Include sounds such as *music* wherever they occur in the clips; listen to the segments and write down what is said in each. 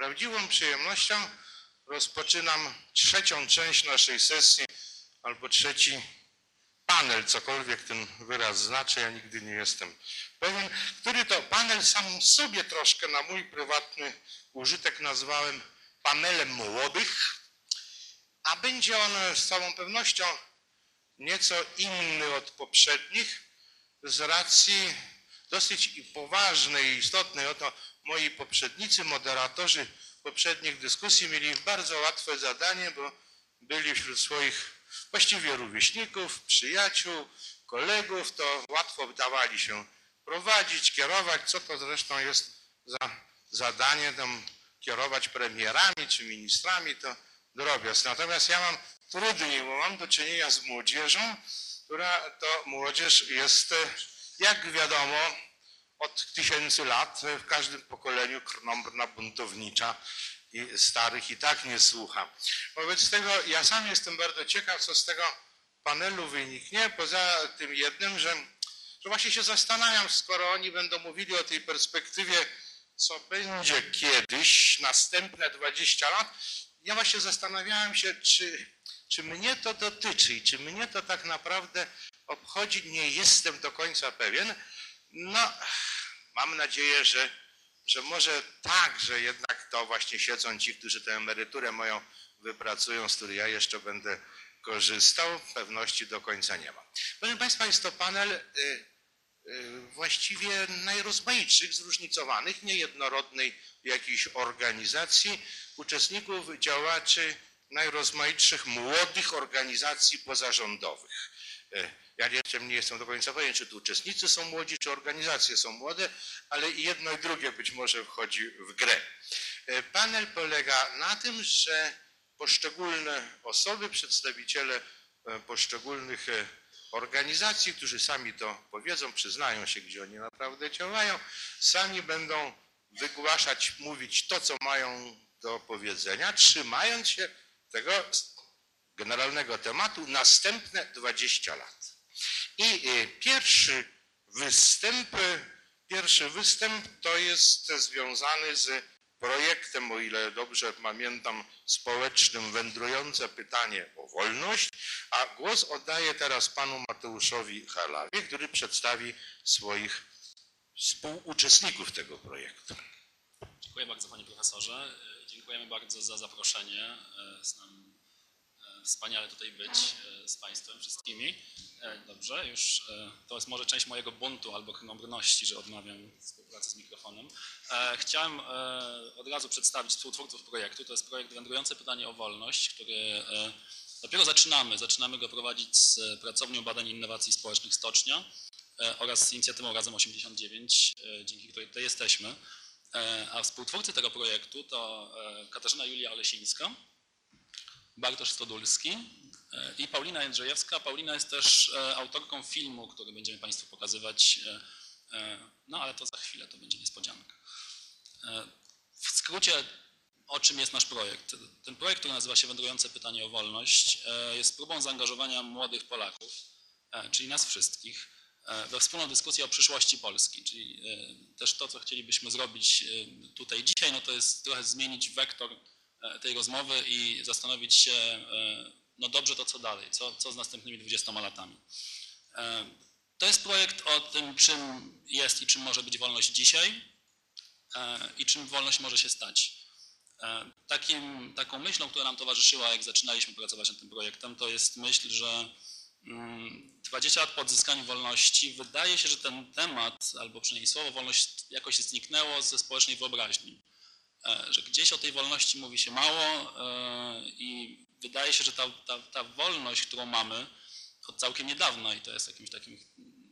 prawdziwą przyjemnością rozpoczynam trzecią część naszej sesji, albo trzeci panel, cokolwiek ten wyraz znaczy, ja nigdy nie jestem pewien, który to panel sam sobie troszkę na mój prywatny użytek nazwałem panelem młodych, a będzie on z całą pewnością nieco inny od poprzednich z racji dosyć poważnej i istotnej. Oto moi poprzednicy, moderatorzy poprzednich dyskusji mieli bardzo łatwe zadanie, bo byli wśród swoich właściwie rówieśników, przyjaciół, kolegów, to łatwo dawali się prowadzić, kierować, co to zresztą jest za zadanie tam kierować premierami czy ministrami, to drobiazg. Natomiast ja mam trudniej, bo mam do czynienia z młodzieżą, która to młodzież jest, jak wiadomo, od tysięcy lat w każdym pokoleniu krnąbrna, buntownicza i starych i tak nie słucha. Wobec tego ja sam jestem bardzo ciekaw, co z tego panelu wyniknie, poza tym jednym, że, że właśnie się zastanawiam, skoro oni będą mówili o tej perspektywie, co będzie kiedyś, następne 20 lat, ja właśnie zastanawiałem się, czy, czy mnie to dotyczy i czy mnie to tak naprawdę obchodzi, nie jestem do końca pewien. No, mam nadzieję, że, że może tak, że jednak to właśnie siedzą ci, którzy tę emeryturę moją wypracują, z której ja jeszcze będę korzystał. Pewności do końca nie mam. Proszę Państwa, jest to panel y, y, właściwie najrozmaitszych, zróżnicowanych, niejednorodnej jakiejś organizacji, uczestników, działaczy najrozmaitszych młodych organizacji pozarządowych. Ja jeszcze nie jestem do końca pewien, czy tu uczestnicy są młodzi, czy organizacje są młode, ale i jedno i drugie być może wchodzi w grę. E, panel polega na tym, że poszczególne osoby, przedstawiciele e, poszczególnych e, organizacji, którzy sami to powiedzą, przyznają się, gdzie oni naprawdę działają, sami będą wygłaszać, mówić to, co mają do powiedzenia, trzymając się tego generalnego tematu następne 20 lat. I y, pierwszy występ, pierwszy występ to jest związany z projektem, o ile dobrze pamiętam, społecznym Wędrujące pytanie o wolność, a głos oddaję teraz panu Mateuszowi Halawie, który przedstawi swoich współuczestników tego projektu. Dziękuję bardzo panie profesorze. Dziękujemy bardzo za zaproszenie. Z nam wspaniale tutaj być e, z Państwem wszystkimi. E, dobrze, już e, to jest może część mojego buntu albo krnąbrności, że odmawiam współpracy z mikrofonem. Chciałem od razu przedstawić współtwórców projektu. To jest projekt Wędrujące Pytanie o Wolność, który dopiero zaczynamy. Zaczynamy go prowadzić z Pracownią Badań i Innowacji Społecznych Stocznia oraz z inicjatywą Razem 89, dzięki której tutaj jesteśmy. A współtwórcy tego projektu to Katarzyna Julia Olesińska, Bartosz Stodulski e, i Paulina Jędrzejewska. Paulina jest też e, autorką filmu, który będziemy Państwu pokazywać, e, no ale to za chwilę, to będzie niespodzianka. W skrócie, o czym jest nasz projekt? Ten projekt, który nazywa się Wędrujące Pytanie o Wolność, jest próbą zaangażowania młodych Polaków, czyli nas wszystkich, we wspólną dyskusję o przyszłości Polski, czyli też to, co chcielibyśmy zrobić tutaj dzisiaj, no to jest trochę zmienić wektor tej rozmowy i zastanowić się, e, no dobrze, to co dalej, co, co z następnymi 20 latami. E, to jest projekt o tym, czym jest i czym może być wolność dzisiaj i czym wolność może się stać. Takim, taką myślą, która nam towarzyszyła, jak zaczynaliśmy pracować nad tym projektem, to jest myśl, że 20 mm, lat po odzyskaniu wolności wydaje się, że ten temat, albo przynajmniej słowo wolność jakoś zniknęło ze społecznej wyobraźni. E, że gdzieś o tej wolności mówi się mało e, i wydaje się, że ta, ta, ta wolność, którą mamy od całkiem niedawna i to jest jakimś takim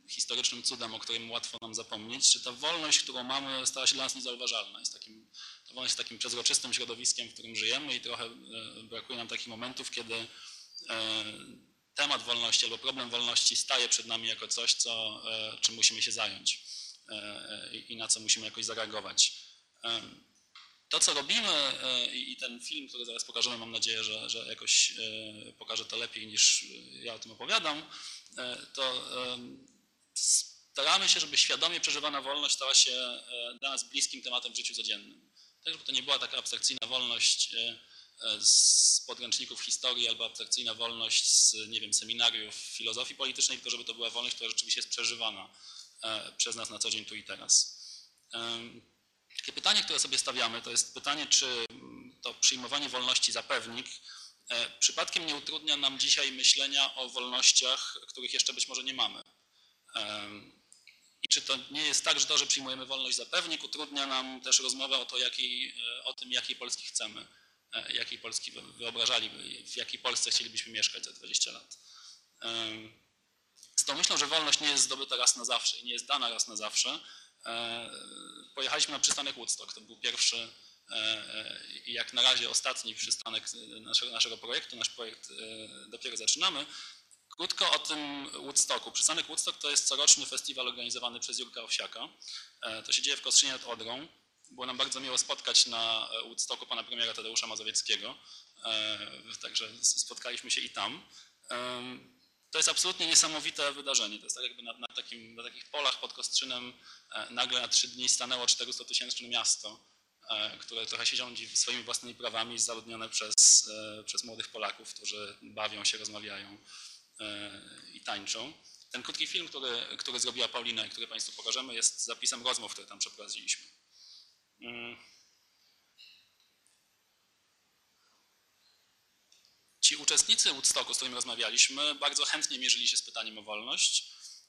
historycznym cudem, o którym łatwo nam zapomnieć, że ta wolność, którą mamy, stała się dla nas niezauważalna. Jest takim, ta wolność jest takim przezroczystym środowiskiem, w którym żyjemy i trochę e, brakuje nam takich momentów, kiedy temat wolności albo problem wolności staje przed nami jako coś, co, czym musimy się zająć i na co musimy jakoś zareagować to, co robimy e, i ten film, który zaraz pokażemy, mam nadzieję, że, że jakoś e, pokaże to lepiej niż ja o tym opowiadam, e, to staramy się, żeby świadomie przeżywana wolność stała się dla nas bliskim tematem w życiu codziennym. Tak, żeby to nie była taka abstrakcyjna wolność e, e, z podręczników historii albo abstrakcyjna wolność z, nie wiem, seminariów filozofii politycznej, tylko żeby to była wolność, która rzeczywiście jest przeżywana e, przez nas na co dzień tu i teraz. Pytanie, które sobie stawiamy, to jest pytanie, czy to przyjmowanie wolności za pewnik e, przypadkiem nie utrudnia nam dzisiaj myślenia o wolnościach, których jeszcze być może nie mamy. I czy to nie jest tak, że to, że przyjmujemy wolność za pewnik, utrudnia nam też rozmowę o, to, e, o tym, jakiej Polski chcemy, e, jakiej Polski wy- wyobrażaliby, w jakiej Polsce chcielibyśmy mieszkać za 20 lat. Z tą myślą, że wolność nie jest zdobyta raz na zawsze i nie jest dana raz na zawsze, pojechaliśmy na przystanek Woodstock. To był pierwszy e, e, i jak na razie ostatni przystanek e, naszego, naszego projektu. Nasz projekt e, dopiero zaczynamy. Krótko o tym Woodstocku. Przystanek Woodstock to jest coroczny festiwal organizowany przez Jurka Owsiaka. E, To się dzieje w Kostrzynie nad Odrą. Było nam bardzo miło spotkać na e, Woodstocku pana premiera Tadeusza Mazowieckiego. E, Także spotkaliśmy się i tam. To jest absolutnie niesamowite wydarzenie. To jest tak jakby na, na, takim, na takich polach pod Kostrzynem e, nagle na trzy dni stanęło 400-tysięczne miasto, e, które trochę się rządzi swoimi własnymi prawami, zaludnione przez, e, przez młodych Polaków, którzy bawią się, rozmawiają i tańczą. Ten krótki film, który, który zrobiła Paulina i który Państwu pokażemy, jest zapisem rozmów, które tam przeprowadziliśmy. Ci uczestnicy Woodstocku, z którymi rozmawialiśmy, bardzo chętnie mierzyli się z pytaniem o wolność,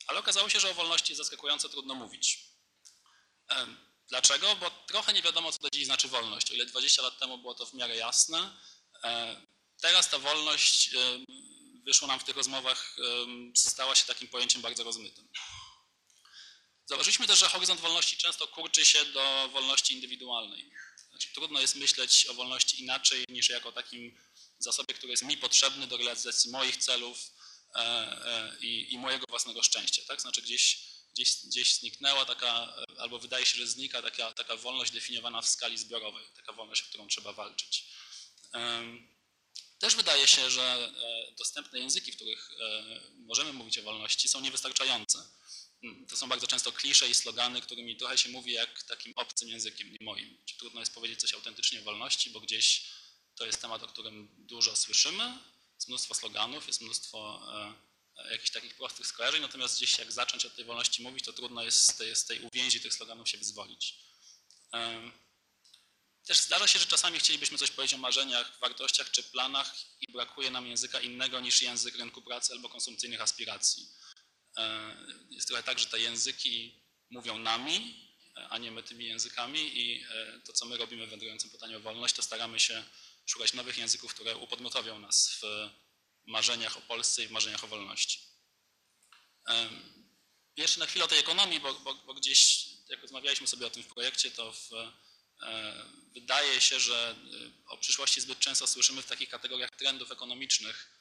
ale okazało się, że o wolności zaskakująco trudno mówić. Dlaczego? Bo trochę nie wiadomo, co do dziś znaczy wolność. O ile 20 lat temu było to w miarę jasne, e, teraz ta wolność wyszło nam w tych rozmowach, stała się takim pojęciem bardzo rozmytym. Zauważyliśmy też, że horyzont wolności często kurczy się do wolności indywidualnej. Znaczy, trudno jest myśleć o wolności inaczej niż jako takim zasobie, który jest mi potrzebny do realizacji moich celów e, e, i, i mojego własnego szczęścia. Tak? Znaczy gdzieś, gdzieś, gdzieś zniknęła taka, albo wydaje się, że znika taka, taka wolność definiowana w skali zbiorowej, taka wolność, o którą trzeba walczyć. Też wydaje się, że e, dostępne języki, w których możemy mówić o wolności, są niewystarczające. Mm, To są bardzo często klisze i slogany, którymi trochę się mówi jak takim obcym językiem, nie moim. Czy trudno jest powiedzieć coś autentycznie o wolności, bo gdzieś to jest temat, o którym dużo słyszymy, jest mnóstwo sloganów, jest mnóstwo e, e, jakichś takich prostych skojarzeń, natomiast gdzieś jak zacząć o tej wolności mówić, to trudno jest z tej, z tej uwięzi tych sloganów się wyzwolić. Też zdarza się, że czasami chcielibyśmy coś powiedzieć o marzeniach, wartościach czy planach i brakuje nam języka innego niż język rynku pracy albo konsumpcyjnych aspiracji. E, Jest trochę tak, że te języki mówią nami, a nie my tymi językami i to, co my robimy w wędrującym pytaniu o wolność, to staramy się szukać nowych języków, które upodmiotowią nas w marzeniach o Polsce i w marzeniach o wolności. Jeszcze na chwilę o tej ekonomii, bo, bo, bo gdzieś, jak rozmawialiśmy sobie o tym w projekcie, to w, e, wydaje się, że e, o przyszłości zbyt często słyszymy w takich kategoriach trendów ekonomicznych,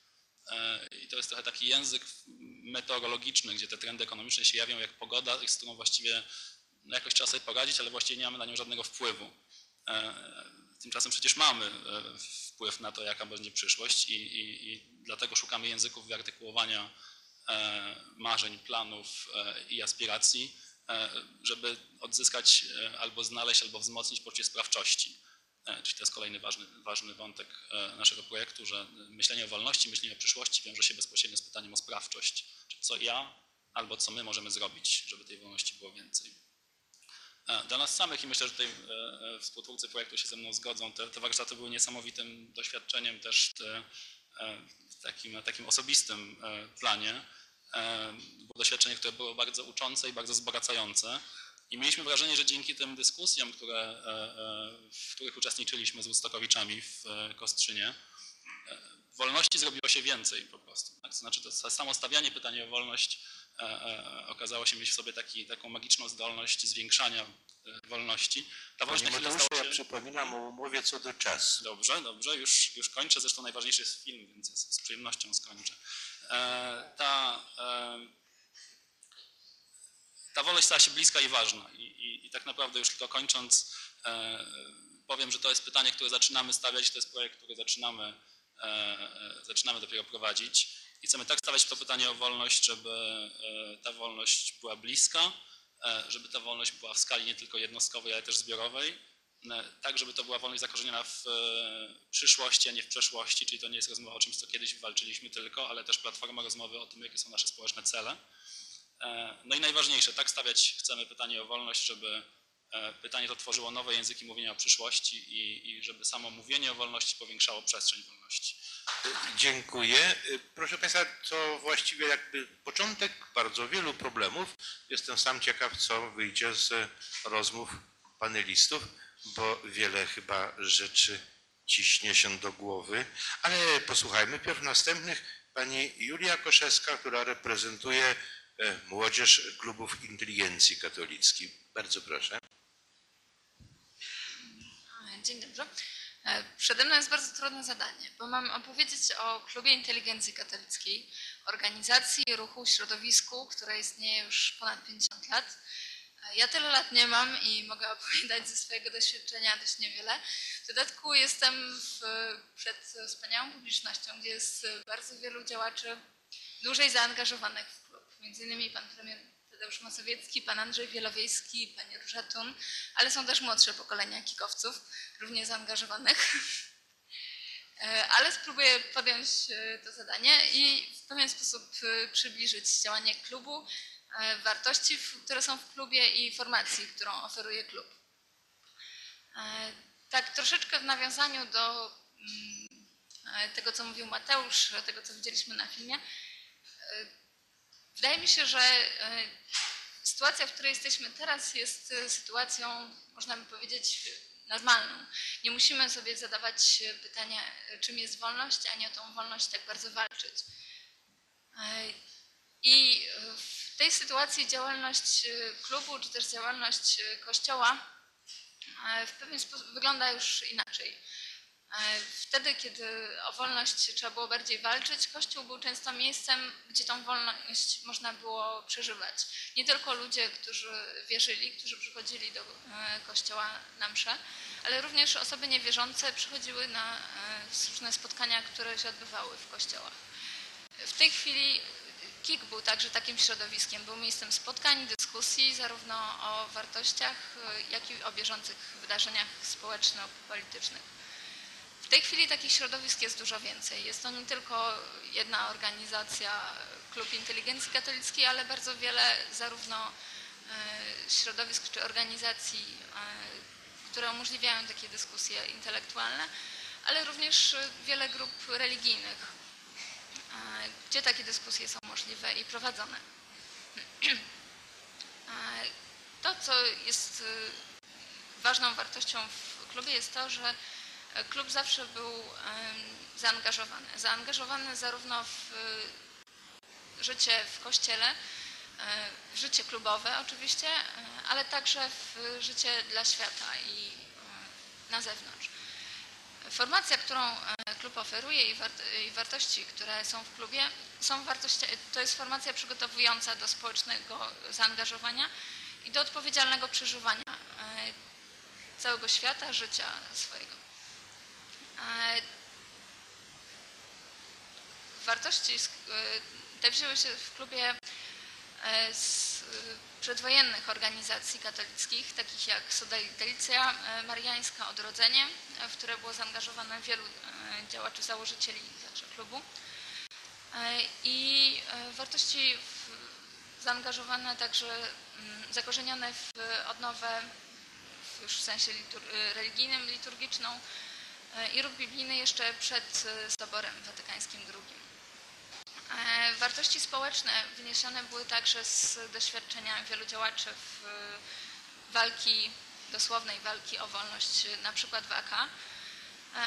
E, I to jest trochę taki język meteorologiczny, gdzie te trendy ekonomiczne się jawią jak pogoda, z którą właściwie no jakoś trzeba sobie poradzić, ale właściwie nie mamy na nią żadnego wpływu. Tymczasem przecież mamy e, wpływ na to, jaka będzie przyszłość i, i, i dlatego szukamy języków wyartykułowania e, marzeń, planów e, i aspiracji, żeby odzyskać albo znaleźć, albo wzmocnić poczucie sprawczości. Czyli to jest kolejny ważny, ważny wątek naszego projektu, że myślenie o wolności, myślenie o przyszłości wiąże się bezpośrednio z pytaniem o sprawczość. Czy co ja albo co my możemy zrobić, żeby tej wolności było więcej. E, Dla nas samych i myślę, że tutaj e, e, współtwórcy projektu się ze mną zgodzą, te, te warsztaty były niesamowitym doświadczeniem też te, w takim, takim osobistym planie. Było doświadczenie, które było bardzo uczące i bardzo wzbogacające. I mieliśmy wrażenie, że dzięki tym dyskusjom, które, w których uczestniczyliśmy z Woodstockowiczami w Kostrzynie, wolności zrobiło się więcej po prostu. Tak? To znaczy to samo stawianie pytania o wolność okazało się mieć w sobie taki, taką magiczną zdolność zwiększania e, wolności. Ta wolność Panie Mateuszu, stała ja się... przypominam o umowie co do czasu. Dobrze, dobrze, już, już kończę. Zresztą najważniejszy jest film, więc z, z przyjemnością skończę. E, ta, e, ta wolność stała się bliska i ważna. I, i, i tak naprawdę już tylko kończąc, e, powiem, że to jest pytanie, które zaczynamy stawiać, to jest projekt, który zaczynamy, e, e, zaczynamy dopiero prowadzić. I chcemy tak stawiać to pytanie o wolność, żeby e, ta wolność była bliska, e, żeby ta wolność była w skali nie tylko jednostkowej, ale też zbiorowej e, tak, żeby to była wolność zakorzeniona w przyszłości, a nie w przeszłości, czyli to nie jest rozmowa o czymś, co kiedyś walczyliśmy tylko, ale też platforma rozmowy o tym, jakie są nasze społeczne cele. No i najważniejsze, tak stawiać chcemy pytanie o wolność, żeby pytanie to tworzyło nowe języki mówienia o przyszłości i, i żeby samo mówienie o wolności powiększało przestrzeń wolności. Dziękuję. Proszę Państwa, to właściwie jakby początek bardzo wielu problemów. Jestem sam ciekaw, co wyjdzie z rozmów panelistów, bo wiele chyba rzeczy ciśnie się do głowy. Ale posłuchajmy pierw następnych. Pani Julia Koszewska, która reprezentuje e, młodzież klubów inteligencji katolickiej. Bardzo proszę. Dzień dobry. E, Przede mną jest bardzo trudne zadanie, bo mam opowiedzieć o Klubie Inteligencji Katolickiej, organizacji, ruchu, środowisku, które istnieje już ponad 50 lat. E, Ja tyle lat nie mam i mogę *laughs* opowiadać ze swojego doświadczenia dość niewiele. W dodatku jestem w, przed wspaniałą publicznością, gdzie jest bardzo wielu działaczy dłużej zaangażowanych w klub. Między innymi pan premier Tadeusz Mazowiecki, pan Andrzej Wielowiejski, pani Róża Tun, ale są też młodsze pokolenia kikowców, równie zaangażowanych. *laughs* E, Ale spróbuję podjąć e, to zadanie i w pewien sposób e, przybliżyć działanie klubu, wartości, które są w klubie i formacji, którą oferuje klub. Tak, troszeczkę w nawiązaniu do mm, tego, co mówił Mateusz, tego, co widzieliśmy na filmie. Wydaje mi się, że e, sytuacja, w której jesteśmy teraz, jest e, sytuacją, można by powiedzieć, normalną. Nie musimy sobie zadawać e, pytania, czym jest wolność, ani o tą wolność tak bardzo walczyć. I w tej sytuacji działalność klubu, czy też działalność kościoła w pewien sposób wygląda już inaczej. E, Wtedy, kiedy o wolność trzeba było bardziej walczyć, Kościół był często miejscem, gdzie tą wolność można było przeżywać. Nie tylko ludzie, którzy wierzyli, którzy przychodzili do e, Kościoła na msze, ale również osoby niewierzące przychodziły na e, różne spotkania, które się odbywały w kościołach. W tej chwili KIK był także takim środowiskiem, był miejscem spotkań, dyskusji zarówno o wartościach, jak i o bieżących wydarzeniach społeczno-politycznych. W tej chwili takich środowisk jest dużo więcej. Jest to nie tylko jedna organizacja, Klub Inteligencji Katolickiej, ale bardzo wiele zarówno e, środowisk czy organizacji, e, które umożliwiają takie dyskusje intelektualne, ale również e, wiele grup religijnych, gdzie takie dyskusje są możliwe i prowadzone. To, co jest ważną wartością w klubie jest to, że klub zawsze był zaangażowany. Zaangażowany zarówno w e, życie w kościele, e, w życie klubowe oczywiście, e, ale także w życie dla świata i e, na zewnątrz. Formacja, którą e, klub oferuje i, wart i wartości, które są w klubie, są wartości, to jest formacja przygotowująca do społecznego zaangażowania i do odpowiedzialnego przeżywania e, całego świata, życia swojego. Wartości e, te wzięły się w klubie e, z e, przedwojennych organizacji katolickich, takich jak Solidarycja Mariańska Odrodzenie, w które było zaangażowane wielu działaczy, założycieli klubu. I wartości zaangażowane także, mm, zakorzenione w odnowę już w sensie litur, religijnym, liturgiczną i ruch biblijny jeszcze przed e, Soborem Watykańskim II. E, Wartości społeczne wyniesione były także z doświadczenia wielu działaczy w e, walki, dosłownej walki o wolność, e, na przykład w AK, e,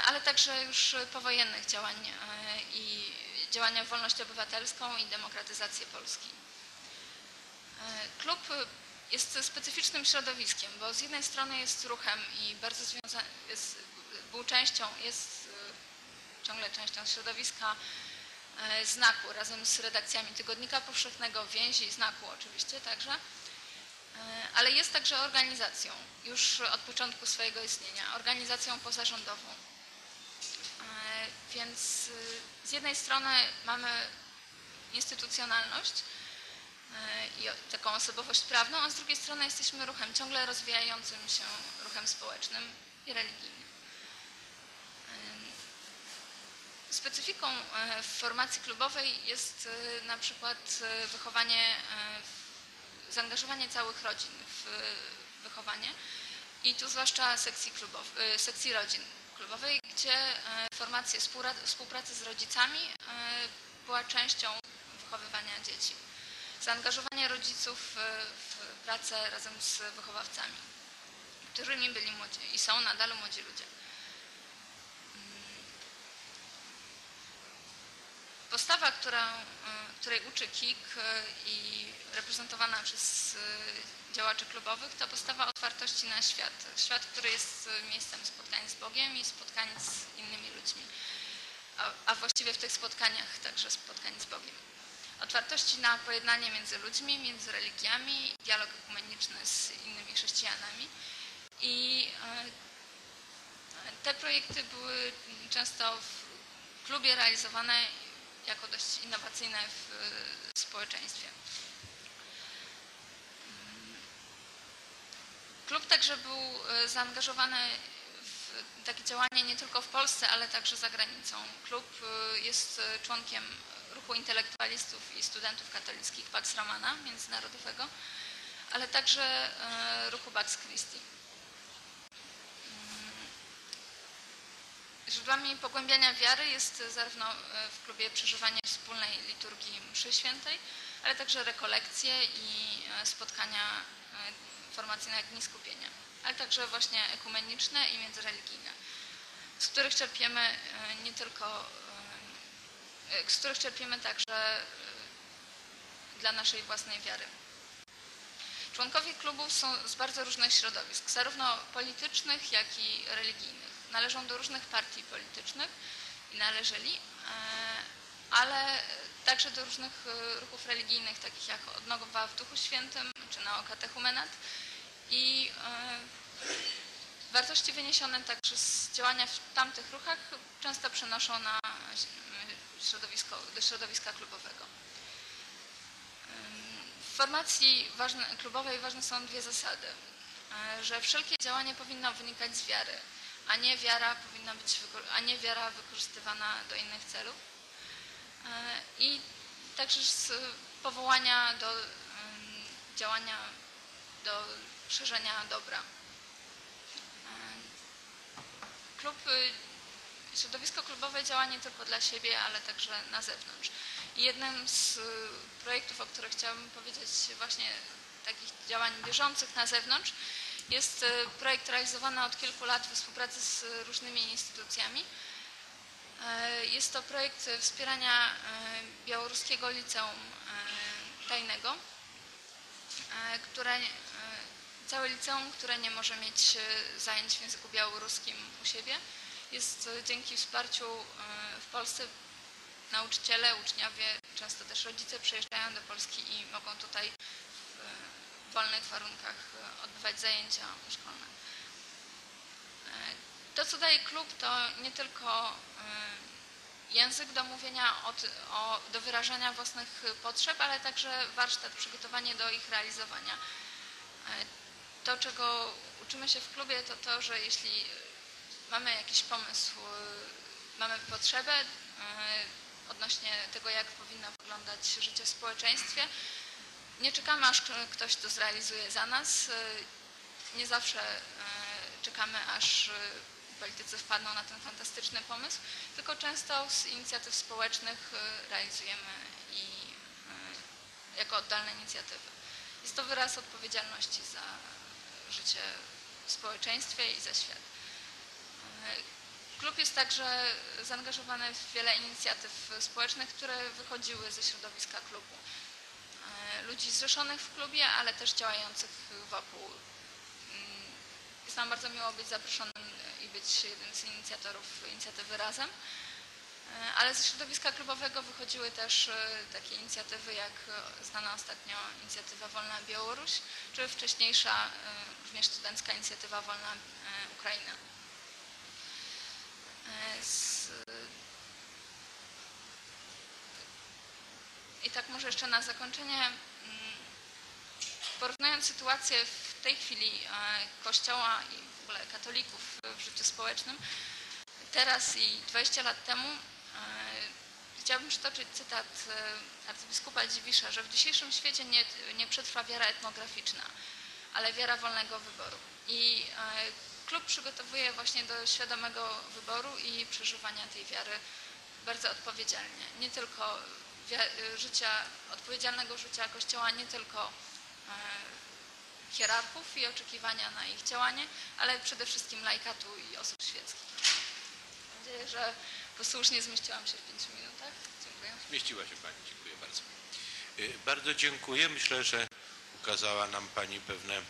ale także już powojennych działań e, i działania w wolność obywatelską i demokratyzację Polski. E, Klub jest specyficznym środowiskiem, bo z jednej strony jest ruchem i bardzo związany, jest, był częścią, jest e, ciągle częścią środowiska e, Znaku razem z redakcjami Tygodnika Powszechnego, Więzi, Znaku oczywiście także, E, ale jest także organizacją już od początku swojego istnienia, organizacją pozarządową. Więc y, z jednej strony mamy instytucjonalność i taką osobowość prawną, a z drugiej strony jesteśmy ruchem ciągle rozwijającym się, ruchem społecznym i religijnym. Specyfiką e, formacji klubowej jest e, na przykład e, wychowanie, zaangażowanie całych rodzin w wychowanie i tu zwłaszcza sekcji, klubow, e, sekcji rodzin klubowej, gdzie e, współra- współpracy z rodzicami była częścią wychowywania dzieci. Zaangażowanie rodziców w pracę razem z wychowawcami, którymi byli młodzi i są nadal młodzi ludzie. Postawa, która, y, której uczy KIK y, i reprezentowana przez y, działaczy klubowych, to postawa otwartości na świat. Świat, który jest miejscem spotkań z Bogiem i spotkań z innymi ludźmi. A, a właściwie w tych spotkaniach także spotkań z Bogiem. Otwartości na pojednanie między ludźmi, między religiami, dialog ekumeniczny z innymi chrześcijanami. I te projekty były często w klubie realizowane jako dość innowacyjne w y, społeczeństwie. Klub także był y, zaangażowany w takie działania nie tylko w Polsce, ale także za granicą. Klub y, jest członkiem ruchu intelektualistów i studentów katolickich Pax Romana międzynarodowego, ale także ruchu Pax Christi. Źródłami pogłębiania wiary jest zarówno e, w klubie przeżywanie wspólnej liturgii mszy świętej, ale także rekolekcje i e, spotkania e, formacyjne dni skupienia, ale także właśnie ekumeniczne i międzyreligijne, z których czerpiemy nie tylko, z których czerpiemy także dla naszej własnej wiary. Członkowie klubów są z bardzo różnych środowisk, zarówno politycznych, jak i religijnych. Należą do różnych partii politycznych i należeli, e, ale także do różnych e, ruchów religijnych, takich jak Odnowa w Duchu Świętym czy Neokatechumenat. I e, wartości wyniesione także z działania w tamtych ruchach często przenoszą na środowisko, do środowiska klubowego. W formacji ważne, klubowej ważne są dwie zasady. Że wszelkie działanie powinno wynikać z wiary, a nie wiara powinna być, a nie wiara wykorzystywana do innych celów. E, I także z powołania do działania, do szerzenia dobra. E, Klub, y, środowisko klubowe działa nie tylko dla siebie, ale także na zewnątrz. I jednym z y, projektów, o których chciałabym powiedzieć, właśnie takich działań bieżących na zewnątrz, jest y, projekt realizowany od kilku lat we współpracy z różnymi instytucjami. E, Jest to projekt wspierania e, Białoruskiego Liceum e, Tajnego, e, które, e, całe liceum, które nie może mieć e, zajęć w języku białoruskim u siebie. Jest e, dzięki wsparciu e, w Polsce nauczyciele, uczniowie, często też rodzice przyjeżdżają do Polski i mogą tutaj wolnych warunkach e, odbywać zajęcia szkolne. E, To, co daje klub, to nie tylko e, język do mówienia, o, ty- o, do wyrażania własnych potrzeb, ale także warsztat, przygotowanie do ich realizowania. To, czego uczymy się w klubie, to to, że jeśli mamy jakiś pomysł, mamy potrzebę odnośnie tego, jak powinno wyglądać życie w społeczeństwie, nie czekamy, aż ktoś to zrealizuje za nas. E, Nie zawsze e, czekamy, aż e, politycy wpadną na ten fantastyczny pomysł, tylko często z inicjatyw społecznych realizujemy i jako oddalne inicjatywy. Jest to wyraz odpowiedzialności za życie w społeczeństwie i za świat. Klub jest także zaangażowany w wiele inicjatyw społecznych, które wychodziły ze środowiska klubu. Ludzi zrzeszonych w klubie, ale też działających wokół. Mm, Jest nam bardzo miło być zaproszonym i być jednym z inicjatorów inicjatywy Razem. E, Ale ze środowiska klubowego wychodziły też e, takie inicjatywy jak znana ostatnio inicjatywa Wolna Białoruś, czy wcześniejsza e, również studencka inicjatywa Wolna Ukraina. Z... I tak może jeszcze na zakończenie, porównując sytuację w tej chwili e, Kościoła i w ogóle katolików w życiu społecznym. Teraz i 20 lat temu e, chciałabym przytoczyć cytat e, arcybiskupa Dziwisza, że w dzisiejszym świecie nie, nie przetrwa wiara etnograficzna, ale wiara wolnego wyboru. I klub przygotowuje właśnie do świadomego wyboru i przeżywania tej wiary bardzo odpowiedzialnie. Nie tylko życia, odpowiedzialnego życia Kościoła, nie tylko hierarchów i oczekiwania na ich działanie, ale przede wszystkim laikatu i osób świeckich. Mam nadzieję, że posłusznie zmieściłam się w pięciu minutach. Dziękuję. Zmieściła się Pani, dziękuję bardzo. Y, Bardzo dziękuję. Myślę, że ukazała nam Pani pewne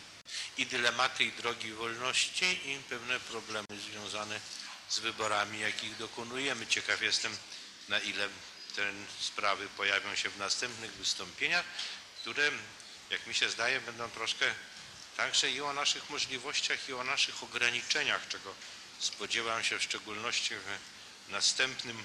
i dylematy, i drogi wolności, i pewne problemy związane z wyborami, jakich dokonujemy. Ciekaw jestem, na ile te sprawy pojawią się w następnych wystąpieniach, które, jak mi się zdaje, będą troszkę także i o naszych możliwościach, i o naszych ograniczeniach, czego spodziewam się w szczególności w następnym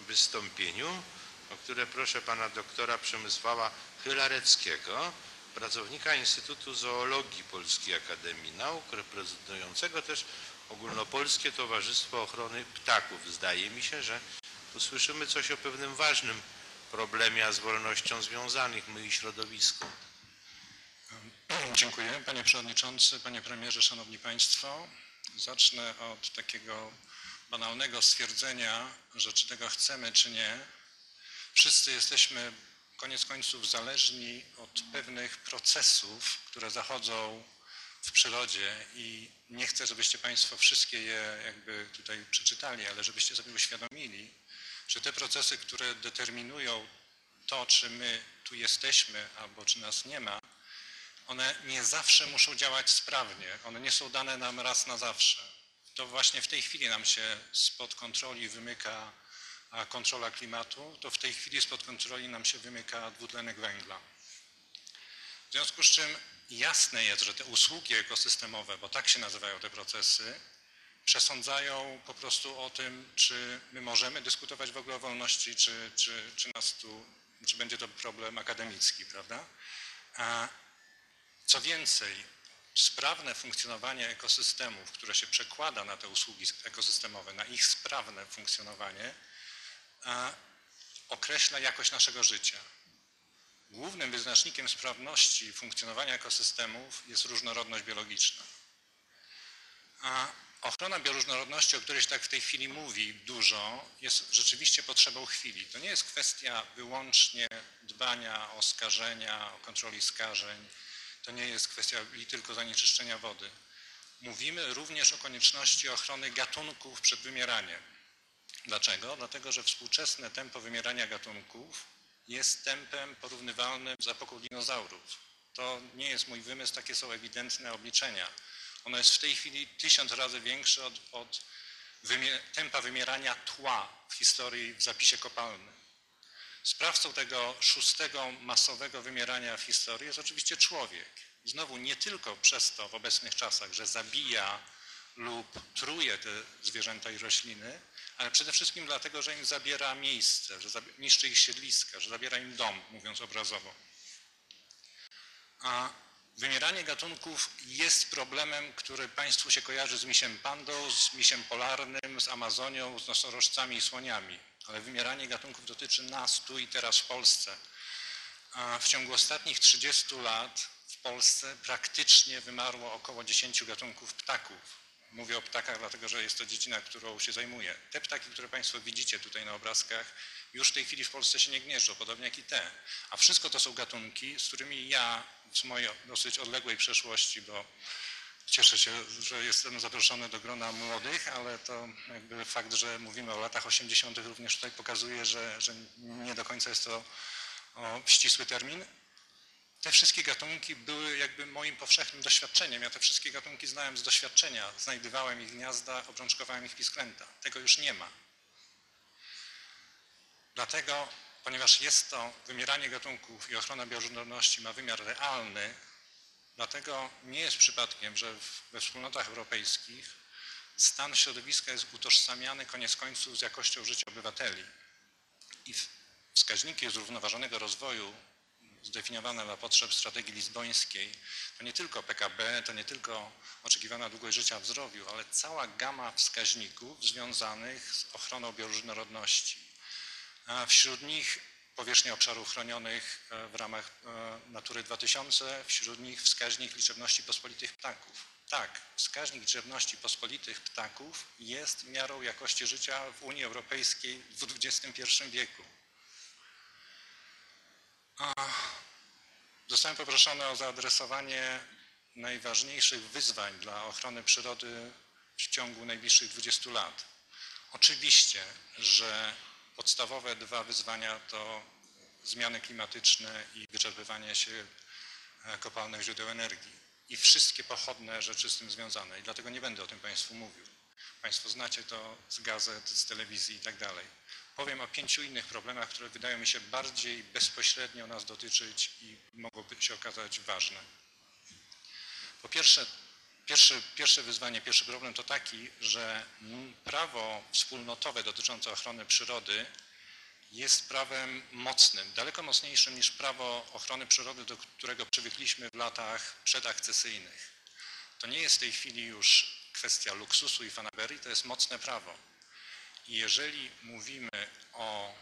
wystąpieniu, o które proszę pana doktora Przemysława Chylareckiego, pracownika Instytutu Zoologii Polskiej Akademii Nauk, reprezentującego też Ogólnopolskie Towarzystwo Ochrony Ptaków. Zdaje mi się, że usłyszymy coś o pewnym ważnym problemie, a z wolnością związanych my i środowisku. Dziękuję. Panie Przewodniczący, Panie Premierze, Szanowni Państwo. Zacznę od takiego banalnego stwierdzenia, że czy tego chcemy, czy nie, wszyscy jesteśmy koniec końców zależni od pewnych procesów, które zachodzą w przyrodzie i nie chcę, żebyście Państwo wszystkie je jakby tutaj przeczytali, ale żebyście sobie uświadomili, że te procesy, które determinują to, czy my tu jesteśmy albo czy nas nie ma, one nie zawsze muszą działać sprawnie. One nie są dane nam raz na zawsze. To właśnie w tej chwili nam się spod kontroli wymyka kontrola klimatu, to w tej chwili spod kontroli nam się wymyka dwutlenek węgla. W związku z czym jasne jest, że te usługi ekosystemowe, bo tak się nazywają te procesy, przesądzają po prostu o tym, czy my możemy dyskutować w ogóle o wolności, czy, czy, czy nas tu, czy będzie to problem akademicki, prawda? A co więcej, sprawne funkcjonowanie ekosystemów, które się przekłada na te usługi ekosystemowe, na ich sprawne funkcjonowanie, określa jakość naszego życia. Głównym wyznacznikiem sprawności funkcjonowania ekosystemów jest różnorodność biologiczna. A ochrona bioróżnorodności, o której się tak w tej chwili mówi dużo, jest rzeczywiście potrzebą chwili. To nie jest kwestia wyłącznie dbania o skażenia, o kontroli skażeń, to nie jest kwestia tylko zanieczyszczenia wody. Mówimy również o konieczności ochrony gatunków przed wymieraniem. Dlaczego? Dlatego, że współczesne tempo wymierania gatunków jest tempem porównywalnym z epoką dinozaurów. To nie jest mój wymysł, takie są ewidentne obliczenia. Ono jest w tej chwili tysiąc razy większe od, od tempa wymierania tła w historii w zapisie kopalnym. Sprawcą tego szóstego masowego wymierania w historii jest oczywiście człowiek. I znowu nie tylko przez to w obecnych czasach, że zabija lub truje te zwierzęta i rośliny, ale przede wszystkim dlatego, że im zabiera miejsce, że niszczy ich siedliska, że zabiera im dom, mówiąc obrazowo. A wymieranie gatunków jest problemem, który Państwu się kojarzy z misiem pandą, z misiem polarnym, z Amazonią, z nosorożcami i słoniami ale wymieranie gatunków dotyczy nas tu i teraz w Polsce. A w ciągu ostatnich 30 lat w Polsce praktycznie wymarło około 10 gatunków ptaków. Mówię o ptakach, dlatego że jest to dziedzina, którą się zajmuję. Te ptaki, które Państwo widzicie tutaj na obrazkach, już w tej chwili w Polsce się nie gnieżdżą, podobnie jak i te. A wszystko to są gatunki, z którymi ja z mojej dosyć odległej przeszłości, bo Cieszę się, że jestem zaproszony do grona młodych, ale to jakby fakt, że mówimy o latach 80. również tutaj pokazuje, że, że nie do końca jest to ścisły termin. Te wszystkie gatunki były jakby moim powszechnym doświadczeniem. Ja te wszystkie gatunki znałem z doświadczenia. Znajdywałem ich gniazda, obrączkowałem ich pisklęta. Tego już nie ma. Dlatego, ponieważ jest to wymieranie gatunków i ochrona bioróżnorodności ma wymiar realny, Dlatego nie jest przypadkiem, że we wspólnotach europejskich stan środowiska jest utożsamiany koniec końców z jakością życia obywateli. I wskaźniki zrównoważonego rozwoju zdefiniowane dla potrzeb strategii lizbońskiej, to nie tylko PKB, to nie tylko oczekiwana długość życia w zdrowiu, ale cała gama wskaźników związanych z ochroną bioróżnorodności. A wśród nich powierzchnia obszarów chronionych e, w ramach e, Natury 2000, wśród nich wskaźnik liczebności pospolitych ptaków. Tak, wskaźnik liczebności pospolitych ptaków jest miarą jakości życia w Unii Europejskiej w XXI wieku. Zostałem poproszony o zaadresowanie najważniejszych wyzwań dla ochrony przyrody w ciągu najbliższych 20 lat. Oczywiście, że podstawowe dwa wyzwania to zmiany klimatyczne i wyczerpywanie się e, kopalnych źródeł energii i wszystkie pochodne rzeczy z tym związane. I dlatego nie będę o tym Państwu mówił. Państwo znacie to z gazet, z telewizji i tak dalej. Powiem o pięciu innych problemach, które wydają mi się bardziej bezpośrednio nas dotyczyć i mogłyby się okazać ważne. Po pierwsze, pierwszy, pierwsze wyzwanie, pierwszy problem to taki, że prawo wspólnotowe dotyczące ochrony przyrody jest prawem mocnym, daleko mocniejszym niż prawo ochrony przyrody, do którego przywykliśmy w latach przedakcesyjnych. To nie jest w tej chwili już kwestia luksusu i fanaberii, to jest mocne prawo. I jeżeli mówimy o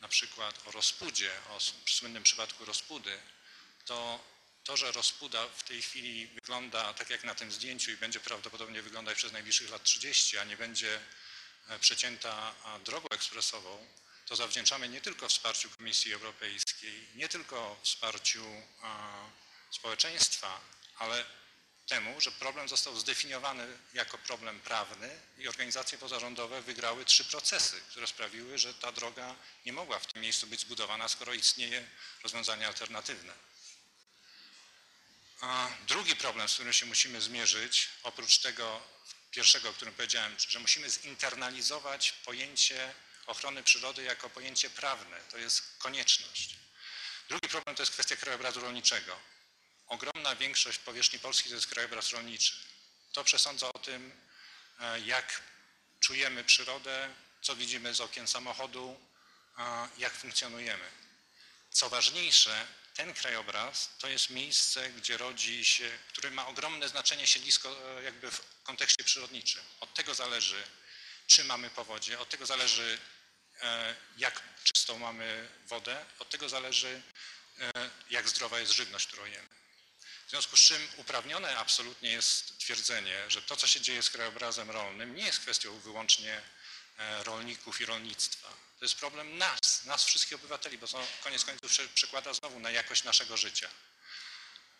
na przykład o rozpudzie, o słynnym przypadku rozpudy, to to, że rozpuda w tej chwili wygląda tak jak na tym zdjęciu i będzie prawdopodobnie wyglądać przez najbliższych lat 30, a nie będzie e, przecięta drogą ekspresową, to zawdzięczamy nie tylko wsparciu Komisji Europejskiej, nie tylko wsparciu społeczeństwa, ale temu, że problem został zdefiniowany jako problem prawny i organizacje pozarządowe wygrały trzy procesy, które sprawiły, że ta droga nie mogła w tym miejscu być zbudowana, skoro istnieje rozwiązanie alternatywne. Drugi problem, z którym się musimy zmierzyć, oprócz tego pierwszego, o którym powiedziałem, że musimy zinternalizować pojęcie ochrony przyrody jako pojęcie prawne. To jest konieczność. Drugi problem to jest kwestia krajobrazu rolniczego. Ogromna większość powierzchni Polski to jest krajobraz rolniczy. To przesądza o tym, e, jak czujemy przyrodę, co widzimy z okien samochodu, jak funkcjonujemy. Co ważniejsze, ten krajobraz to jest miejsce, gdzie rodzi się, który ma ogromne znaczenie siedlisko e, jakby w kontekście przyrodniczym. Od tego zależy, czy mamy powodzie, od tego zależy, e, jak czystą mamy wodę, od tego zależy, jak zdrowa jest żywność, którą jemy. W związku z czym uprawnione absolutnie jest twierdzenie, że to, co się dzieje z krajobrazem rolnym, nie jest kwestią wyłącznie e, rolników i rolnictwa. To jest problem nas, nas wszystkich obywateli, bo to koniec końców przekłada znowu na jakość naszego życia.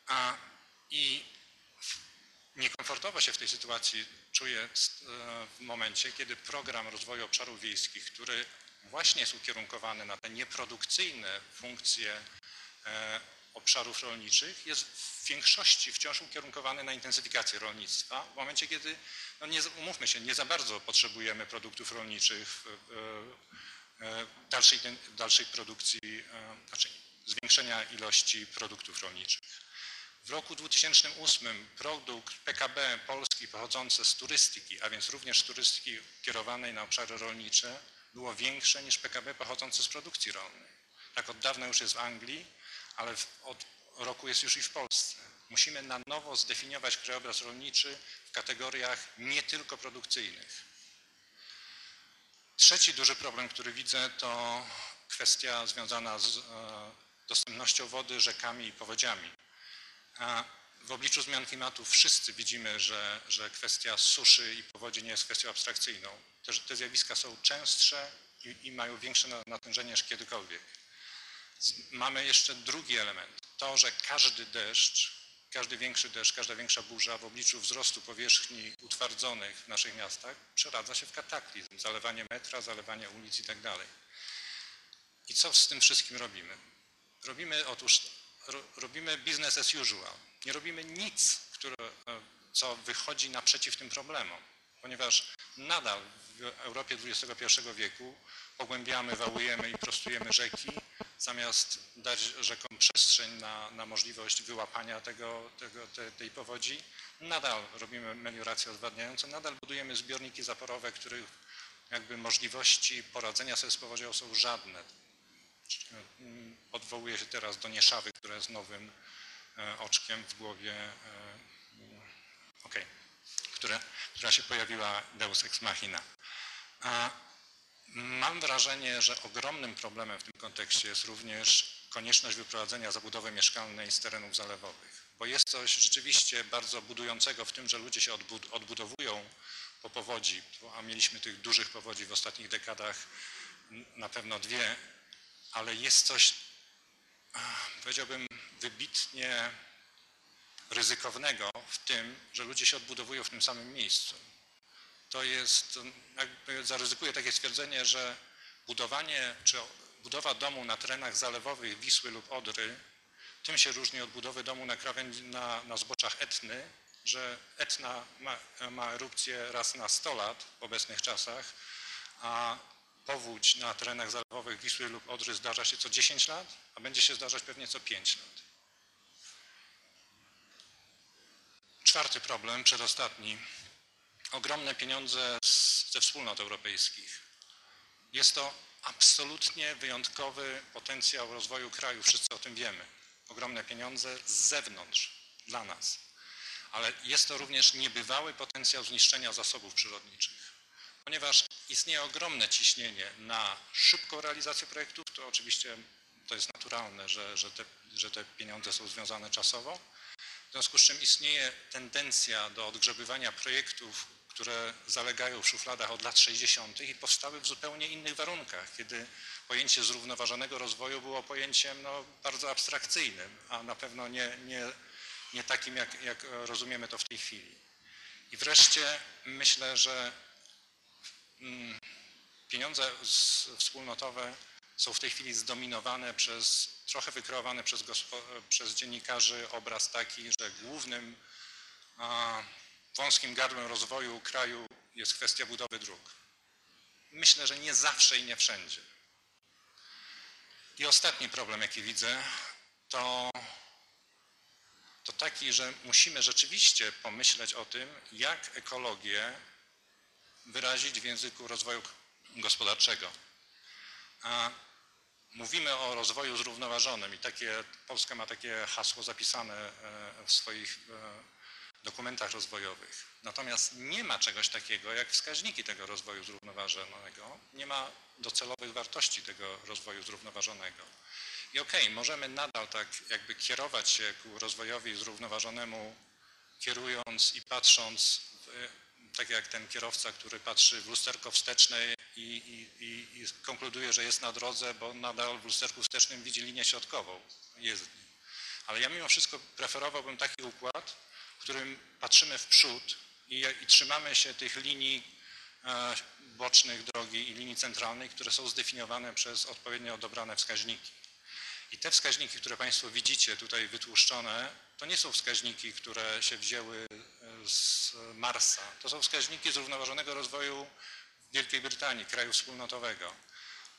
A, I niekomfortowo się w tej sytuacji czuję e, w momencie, kiedy program rozwoju obszarów wiejskich, który właśnie jest ukierunkowany na te nieprodukcyjne funkcje e, obszarów rolniczych jest w większości wciąż ukierunkowany na intensyfikację rolnictwa, w momencie kiedy, no nie, umówmy się, nie za bardzo potrzebujemy produktów rolniczych, e, dalszej, dalszej produkcji, e, znaczy zwiększenia ilości produktów rolniczych. W roku 2008 produkt PKB Polski pochodzący z turystyki, a więc również turystyki kierowanej na obszary rolnicze, było większe niż PKB pochodzące z produkcji rolnej. Tak od dawna już jest w Anglii, ale od roku jest już i w Polsce. Musimy na nowo zdefiniować krajobraz rolniczy w kategoriach nie tylko produkcyjnych. Trzeci duży problem, który widzę, to kwestia związana z e, dostępnością wody, rzekami i powodziami. W obliczu zmian klimatu wszyscy widzimy, że, że kwestia suszy i powodzi nie jest kwestią abstrakcyjną. Te, te zjawiska są częstsze i, i mają większe natężenie niż kiedykolwiek. Mamy jeszcze drugi element. To, że każdy deszcz, każdy większy deszcz, każda większa burza w obliczu wzrostu powierzchni utwardzonych w naszych miastach przeradza się w kataklizm, zalewanie metra, zalewanie ulic i tak. I co z tym wszystkim robimy? Robimy otóż ro, robimy business as usual. Nie robimy nic, które, e, co wychodzi naprzeciw tym problemom, ponieważ nadal w Europie XXI wieku pogłębiamy, wałujemy i prostujemy rzeki, zamiast dać rzekom przestrzeń na, na możliwość wyłapania tego, tego, te, tej powodzi, nadal robimy meliorację odwadniającą, nadal budujemy zbiorniki zaporowe, których jakby możliwości poradzenia sobie z powodzią są żadne. odwołuję się teraz do Nieszawy, która jest nowym e, oczkiem w głowie, e, okej, które, która się pojawiła Deus Ex Machina. A mam wrażenie, że ogromnym problemem w tym kontekście jest również konieczność wyprowadzenia zabudowy mieszkalnej z terenów zalewowych, bo jest coś rzeczywiście bardzo budującego w tym, że ludzie się odbud- odbudowują po powodzi, a mieliśmy tych dużych powodzi w ostatnich dekadach na pewno dwie, ale jest coś, powiedziałbym, wybitnie ryzykownego w tym, że ludzie się odbudowują w tym samym miejscu. To jest, jakby zaryzykuję takie stwierdzenie, że budowanie czy budowa domu na terenach zalewowych Wisły lub Odry tym się różni od budowy domu na, krawędzi, na, na zboczach Etny, że Etna ma, ma erupcję raz na 100 lat w obecnych czasach, a powódź na terenach zalewowych Wisły lub Odry zdarza się co 10 lat, a będzie się zdarzać pewnie co 5 lat. Czwarty problem, przedostatni. Ogromne pieniądze ze wspólnot europejskich. Jest to absolutnie wyjątkowy potencjał rozwoju kraju, wszyscy o tym wiemy. Ogromne pieniądze z zewnątrz, dla nas. Ale jest to również niebywały potencjał zniszczenia zasobów przyrodniczych. Ponieważ istnieje ogromne ciśnienie na szybką realizację projektów, to oczywiście to jest naturalne, że, że, te, że te pieniądze są związane czasowo. W związku z czym istnieje tendencja do odgrzebywania projektów, które zalegają w szufladach od lat 60. i powstały w zupełnie innych warunkach, kiedy pojęcie zrównoważonego rozwoju było pojęciem no, bardzo abstrakcyjnym, a na pewno nie, nie, nie takim, jak, jak rozumiemy to w tej chwili. I wreszcie myślę, że mm, pieniądze wspólnotowe są w tej chwili zdominowane przez, trochę wykreowany przez, przez dziennikarzy obraz taki, że głównym wąskim gardłem rozwoju kraju jest kwestia budowy dróg. Myślę, że nie zawsze i nie wszędzie. I ostatni problem, jaki widzę, to, to taki, że musimy rzeczywiście pomyśleć o tym, jak ekologię wyrazić w języku rozwoju gospodarczego. A mówimy o rozwoju zrównoważonym i takie, Polska ma takie hasło zapisane e, w swoich e, dokumentach rozwojowych. Natomiast nie ma czegoś takiego jak wskaźniki tego rozwoju zrównoważonego, nie ma docelowych wartości tego rozwoju zrównoważonego. I okej, możemy nadal tak jakby kierować się ku rozwojowi zrównoważonemu, kierując i patrząc, w, tak jak ten kierowca, który patrzy w lusterko wsteczne i, i, i, i konkluduje, że jest na drodze, bo nadal w lusterku wstecznym widzi linię środkową jezdni. Ale ja mimo wszystko preferowałbym taki układ, w którym patrzymy w przód i, i trzymamy się tych linii e, bocznych drogi i linii centralnej, które są zdefiniowane przez odpowiednio dobrane wskaźniki. I te wskaźniki, które Państwo widzicie tutaj wytłuszczone, to nie są wskaźniki, które się wzięły e, z Marsa. To są wskaźniki zrównoważonego rozwoju Wielkiej Brytanii, kraju wspólnotowego.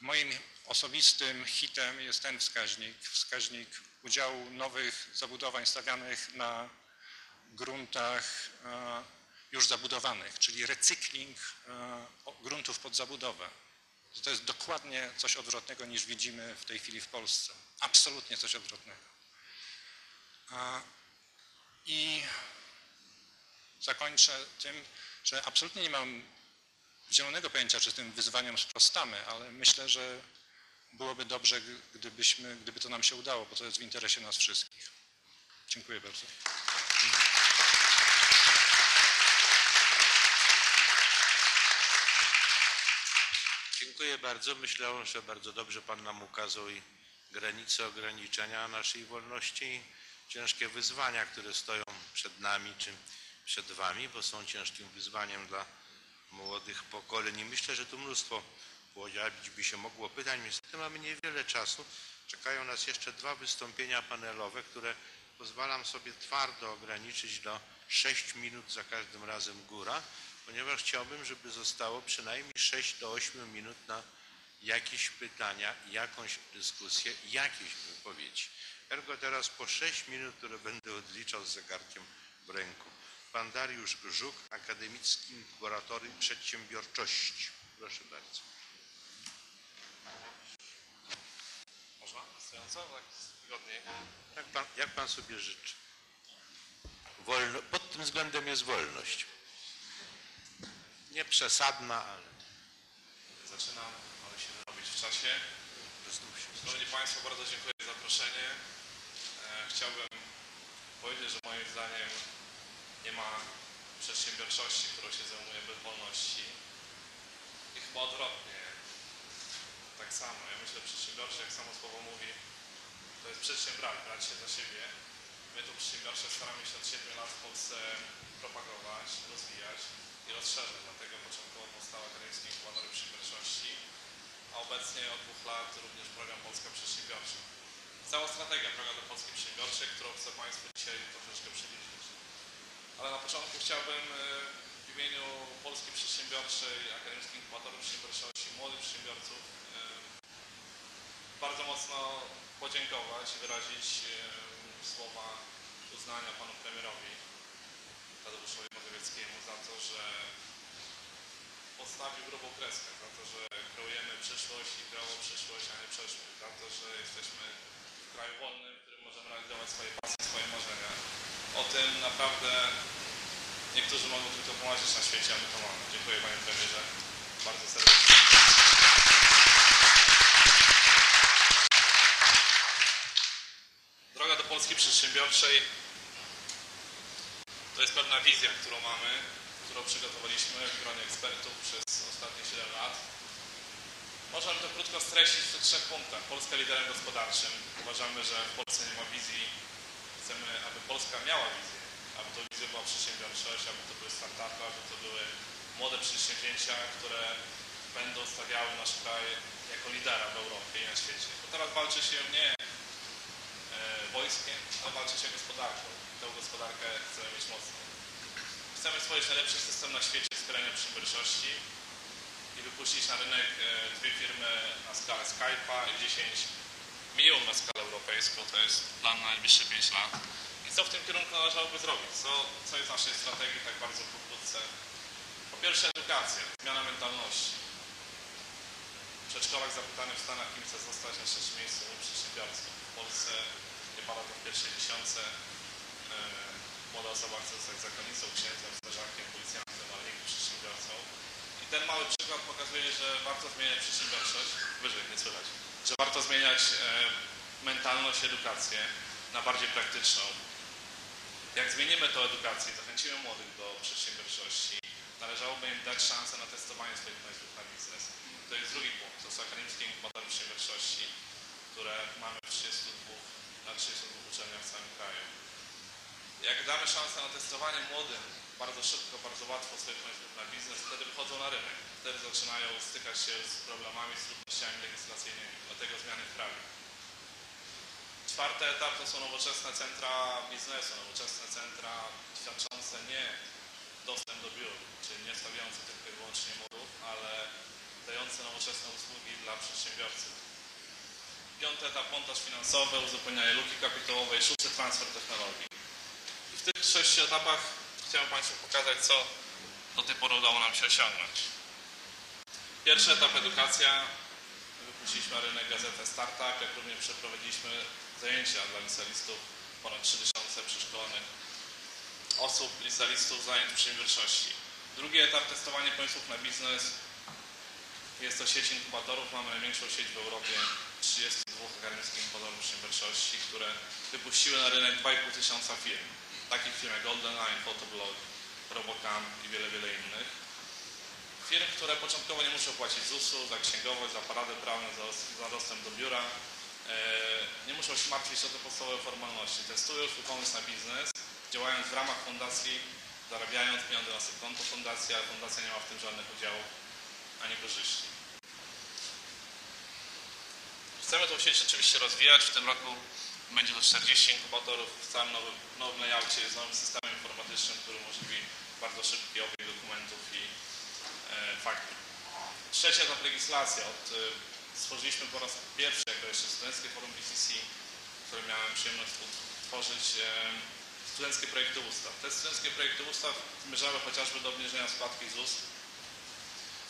Moim osobistym hitem jest ten wskaźnik, wskaźnik udziału nowych zabudowań stawianych na gruntach e, już zabudowanych, czyli recykling e, gruntów pod zabudowę. To jest dokładnie coś odwrotnego niż widzimy w tej chwili w Polsce. Absolutnie coś odwrotnego. A, I zakończę tym, że absolutnie nie mam zielonego pojęcia, czy tym wyzwaniom sprostamy, ale myślę, że byłoby dobrze, gdybyśmy, gdyby to nam się udało, bo to jest w interesie nas wszystkich. Dziękuję bardzo. Dziękuję bardzo. Myślę, że bardzo dobrze Pan nam ukazał i granice ograniczenia naszej wolności i ciężkie wyzwania, które stoją przed nami czy przed Wami, bo są ciężkim wyzwaniem dla młodych pokoleń. I myślę, że tu mnóstwo pojawić by się mogło pytań. Niestety mamy niewiele czasu. Czekają nas jeszcze dwa wystąpienia panelowe, które pozwalam sobie twardo ograniczyć do 6 minut za każdym razem góra, ponieważ chciałbym, żeby zostało przynajmniej 6 do 8 minut na jakieś pytania, jakąś dyskusję, jakieś wypowiedzi. Ergo teraz po 6 minut, które będę odliczał z zegarkiem w ręku. Pan Dariusz Żuk, Akademicki Laboratorium Przedsiębiorczości. Proszę bardzo. Można? co? Tak wygodniej. Jak pan, jak pan sobie życzy? Wolno, pod tym względem jest wolność. Nie przesadna, ale Zaczynam, ale się robić w czasie. Szanowni Państwo, bardzo dziękuję za zaproszenie. E, chciałbym powiedzieć, że moim zdaniem nie ma przedsiębiorczości, którą się zajmuje bez wolności. I chyba odwrotnie. Tak samo. Ja myślę, że przedsiębiorczy, jak samo słowo mówi, to jest przedsiębrać, brać się za siebie. My tu przedsiębiorcze staramy się od 7 lat w Polsce propagować, rozwijać i rozszerzać. Dlatego początkowo powstał Akademicki Inkubator Przedsiębiorczości, a obecnie od dwóch lat również program Polska Przedsiębiorcza. Cała strategia program dla Polski Przedsiębiorczej, którą chcę Państwu dzisiaj troszeczkę przybliżyć. Ale na początku chciałbym e, w imieniu Polski Przedsiębiorczej, Akademickiego Inkubatoru Przedsiębiorczości, młodych przedsiębiorców e, bardzo mocno podziękować i wyrazić słowa uznania panu premierowi Tadeuszowi Mazowieckiemu za to, że postawił grubą kreskę, za to, że kreujemy przyszłość i kreował przyszłość, a nie przeszłość, za to, że jesteśmy w kraju wolnym, w którym możemy realizować swoje pasje, swoje marzenia. O tym naprawdę niektórzy mogą tylko pomarzyć na świecie, a my to mamy. Dziękuję panie premierze bardzo serdecznie. Droga do Polski Przedsiębiorczej to jest pewna wizja, którą mamy, którą przygotowaliśmy w gronie ekspertów przez ostatnie 7 lat. Możemy to krótko streścić w trzech punktach. Polska liderem gospodarczym. Uważamy, że w Polsce nie ma wizji. Chcemy, aby Polska miała wizję, aby to wizją była przedsiębiorczość, aby to były startupy, aby to były młode przedsięwzięcia, które będą stawiały nasz kraj jako lidera w Europie i na świecie. Bo teraz walczy się nie wojskiem, ale walczy się gospodarką. Tę gospodarkę chcemy mieć mocną. Chcemy stworzyć najlepszy system na świecie wspierania przedsiębiorczości i wypuścić na rynek e, dwie firmy na skalę Skype'a i 10 milionów na skalę europejską. To jest plan na najbliższe 5 lat. I co w tym kierunku należałoby zrobić? Co, co jest w naszej strategii tak bardzo pokrótce? Po pierwsze edukacja, zmiana mentalności. W przedszkolach zapytany w Stanach, kim chce zostać na trzecim miejscu przedsiębiorcą. W Polsce nie pada to w pierwszej dziesiątce. E, Młoda osoba chce zostać zakonnicą, księdzem, strażakiem, policjantem, ale nigdy przedsiębiorcą. I ten mały przykład pokazuje, że warto zmieniać przedsiębiorczość, wyżej, nie słychać, że warto zmieniać e, mentalność, edukację na bardziej praktyczną. Jak zmienimy tę edukację zachęcimy młodych do przedsiębiorczości, należałoby im dać szansę na testowanie swoich pomysłów na biznes. To jest drugi punkt. To są akademickie inkubatory przedsiębiorczości, które mamy w 32, na 32 uczelniach w całym kraju. Jak damy szansę na testowanie młodym, bardzo szybko, bardzo łatwo swoich pomysłów na biznes, wtedy wychodzą na rynek. Wtedy zaczynają stykać się z problemami, z trudnościami legislacyjnymi. Dlatego zmiany w prawie. Czwarty etap to są nowoczesne centra biznesu, nowoczesne centra świadczące nie dostęp do biur, czyli nie stawiające tylko i wyłącznie murów, ale dające nowoczesne usługi dla przedsiębiorców. Piąty etap montaż finansowy, uzupełnianie luki kapitałowej, szósty transfer technologii. I w tych sześciu etapach chciałem Państwu pokazać, co do tej pory udało nam się osiągnąć. Pierwszy etap edukacja. Wypuściliśmy na rynek gazetę Startup, jak również przeprowadziliśmy zajęcia dla licealistów, ponad 3000 przeszkolonych osób, licealistów zajęć przedsiębiorczości. Drugi etap testowanie pomysłów na biznes. Jest to sieć inkubatorów. Mamy największą sieć w Europie 32 akademickich inkubatorów przedsiębiorczości, które wypuściły na rynek 2,5 tysiąca firm. Takich firm jak GoldenEye, Photoblog, Robocam i wiele, wiele innych. Firm, które początkowo nie muszą płacić ZUS-u, za księgowość, za paradę prawną, za, za dostęp do biura. E, nie muszą się martwić o te podstawowe formalności. Testują swój pomysł na biznes, działając w ramach fundacji, zarabiając pieniądze na konto fundacji, a fundacja nie ma w tym żadnych udziałów ani korzyści. Chcemy tą sieć oczywiście rozwijać. W tym roku będzie to 40 inkubatorów w całym nowym, nowym layoutie, z nowym systemem informatycznym, który umożliwi bardzo szybki obieg dokumentów i e, faktów. Trzecia etap legislacja. Od, e, stworzyliśmy po raz pierwszy, jako jeszcze Studenckie Forum BCC, które miałem przyjemność tworzyć e, studenckie projekty ustaw. Te studenckie projekty ustaw zmierzały chociażby do obniżenia składki ZUS,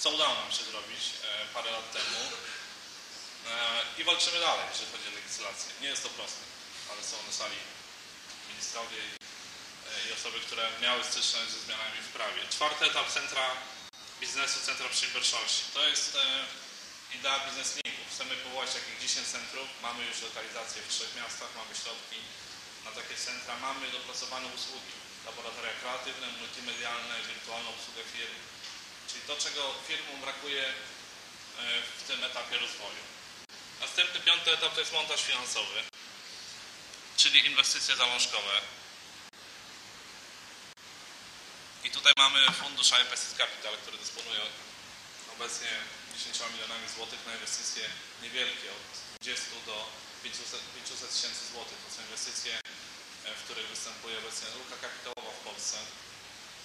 co udało nam się zrobić e, parę lat temu. E, i walczymy dalej, jeżeli chodzi o legislację. Nie jest to proste, ale są na sali ministrowie i, e, osoby, które miały styczność ze zmianami w prawie. Czwarty etap Centra Biznesu, Centra Przedsiębiorczości. To jest e, idea bizneslinków. Chcemy powołać takich 10 centrów. Mamy już lokalizacje w trzech miastach, mamy środki na takie centra. Mamy dopracowane usługi, laboratoria kreatywne, multimedialne, wirtualną obsługę firm. Czyli to, czego firmom brakuje w tym etapie rozwoju. Następny, piąty etap to jest montaż finansowy, czyli inwestycje zalążkowe. I tutaj mamy fundusz IPSS Capital, który dysponuje obecnie 10 milionami złotych na inwestycje niewielkie, od 20 do 500 500 tysięcy złotych. To są inwestycje, e, w których występuje obecnie luka kapitałowa w Polsce.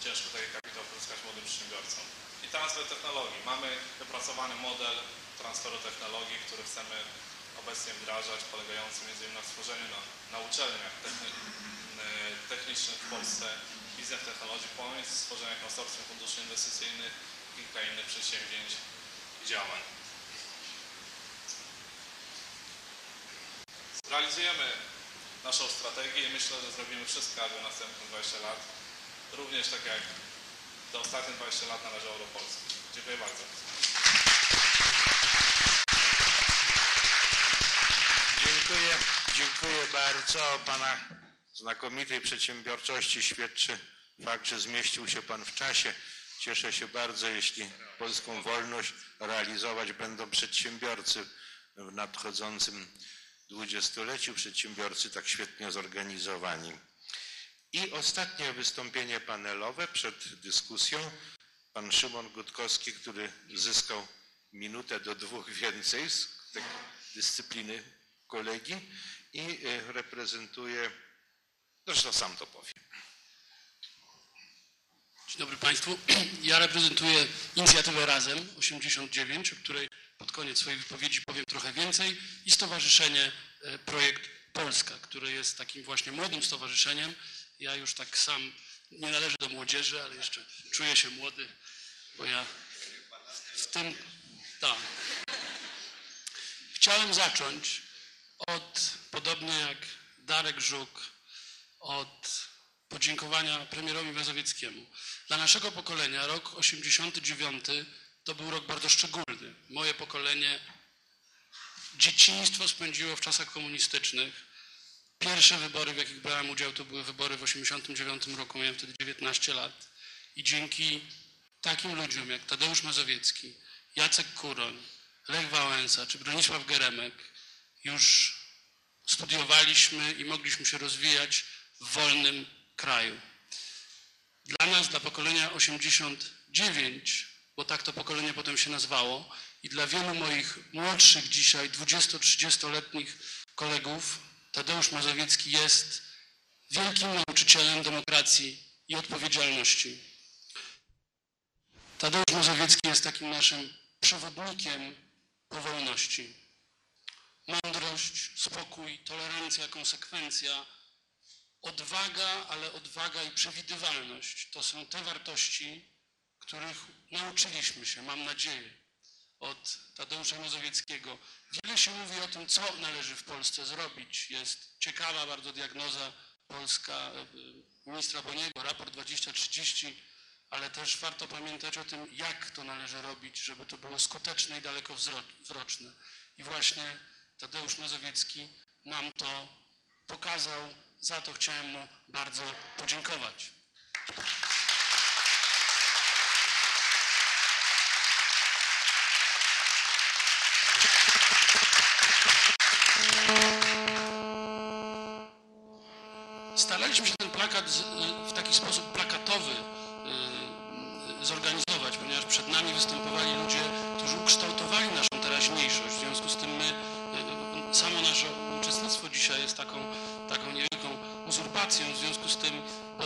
Ciężko taki kapitał pozyskać młodym przedsiębiorcom. I transfer technologii. Mamy wypracowany model transferu technologii, który chcemy obecnie wdrażać, polegający m.in. na stworzeniu na, na uczelniach e, technicznych w Polsce Business Technology Points, stworzenia konsorcjum funduszy inwestycyjnych, kilka innych przedsięwzięć i działań. Zrealizujemy naszą strategię i myślę, że zrobimy wszystko, aby następne 20 lat, również tak jak te ostatnie 20 lat należało do Polski. Dziękuję bardzo. Dziękuję, dziękuję bardzo. Pana znakomitej przedsiębiorczości świadczy fakt, że zmieścił się Pan w czasie. Cieszę się bardzo, jeśli polską wolność realizować będą przedsiębiorcy w nadchodzącym dwudziestoleciu, przedsiębiorcy tak świetnie zorganizowani. I ostatnie wystąpienie panelowe przed dyskusją. Pan Szymon Gutkowski, który zyskał minutę do dwóch więcej z dyscypliny kolegi i y, reprezentuje, zresztą sam to powie. Dzień dobry Państwu. *clears throat* Ja reprezentuję inicjatywę Razem 89, o której pod koniec swojej wypowiedzi powiem trochę więcej i stowarzyszenie e, Projekt Polska, które jest takim właśnie młodym stowarzyszeniem. Ja już tak sam nie należę do młodzieży, ale jeszcze czuję się młody, bo ja w tym... Tak. Chciałem zacząć od, podobnie jak Darek Żuk, od podziękowania premierowi Mazowieckiemu. Dla naszego pokolenia rok 89 to był rok bardzo szczególny. Moje pokolenie dzieciństwo spędziło w czasach komunistycznych. Pierwsze wybory, w jakich brałem udział, to były wybory w 89 roku, miałem wtedy 19 lat. I dzięki takim ludziom jak Tadeusz Mazowiecki, Jacek Kuroń, Lech Wałęsa czy Bronisław Geremek już studiowaliśmy i mogliśmy się rozwijać w wolnym kraju. Dla nas, dla pokolenia 89, bo tak to pokolenie potem się nazwało, i dla wielu moich młodszych dzisiaj 20-30-letnich kolegów, Tadeusz Mazowiecki jest wielkim nauczycielem demokracji i odpowiedzialności. Tadeusz Mazowiecki jest takim naszym przewodnikiem po wolności. Mądrość, spokój, tolerancja, konsekwencja, odwaga, ale odwaga i przewidywalność to są te wartości, których nauczyliśmy się, mam nadzieję, od Tadeusza Mazowieckiego. Wiele się mówi o tym, co należy w Polsce zrobić. Jest ciekawa bardzo diagnoza polska y, ministra Boniego, raport 2030, ale też warto pamiętać o tym, jak to należy robić, żeby to było skuteczne i dalekowzroczne. I właśnie Tadeusz Mazowiecki nam to pokazał. Za to chciałem mu bardzo podziękować. Staraliśmy się ten plakat z, w taki sposób plakatowy y, zorganizować, ponieważ przed nami występowali ludzie, którzy ukształtowali naszą teraźniejszość. W związku z tym my, y, samo nasze uczestnictwo dzisiaj jest taką, taką niewielką w związku z tym, bo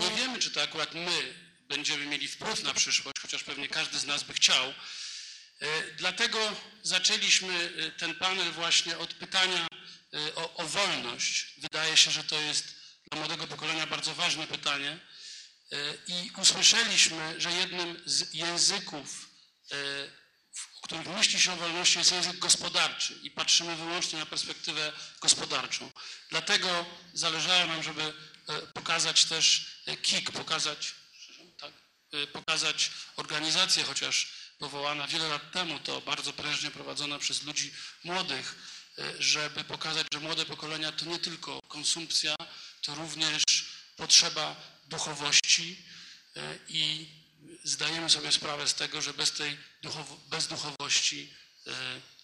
nie wiemy, czy to akurat my będziemy mieli wpływ na przyszłość, chociaż pewnie każdy z nas by chciał. Y, Dlatego zaczęliśmy y, ten panel właśnie od pytania y, o, o wolność. Wydaje się, że to jest dla młodego pokolenia bardzo ważne pytanie. I usłyszeliśmy, że jednym z języków w których myśli się o wolności, jest język gospodarczy i patrzymy wyłącznie na perspektywę gospodarczą. Dlatego zależało nam, żeby e, pokazać też e, KIK, pokazać, tak, e, pokazać organizację, chociaż powołana wiele lat temu, to bardzo prężnie prowadzona przez ludzi młodych, żeby pokazać, że młode pokolenia to nie tylko konsumpcja, to również potrzeba duchowości i zdajemy sobie sprawę z tego, że bez tej duchowo- bez duchowości e,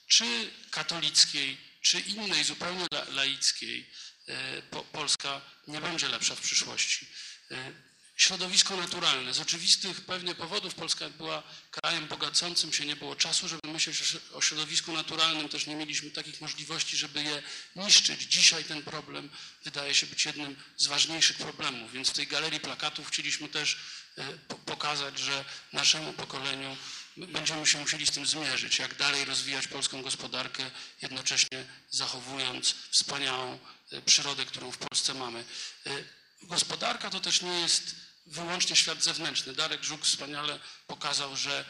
czy katolickiej, czy innej zupełnie la- laickiej e, po, Polska nie będzie lepsza w przyszłości. E, Środowisko naturalne. Z oczywistych pewnie powodów Polska była krajem bogacącym się, nie było czasu, żeby myśleć o środowisku naturalnym, też nie mieliśmy takich możliwości, żeby je niszczyć. Dzisiaj ten problem wydaje się być jednym z ważniejszych problemów, więc w tej galerii plakatów chcieliśmy też pokazać, że naszemu pokoleniu my będziemy się musieli z tym zmierzyć, jak dalej rozwijać polską gospodarkę, jednocześnie zachowując wspaniałą e, przyrodę, którą w Polsce mamy. E, Gospodarka to też nie jest wyłącznie świat zewnętrzny. Darek Żuk wspaniale pokazał, że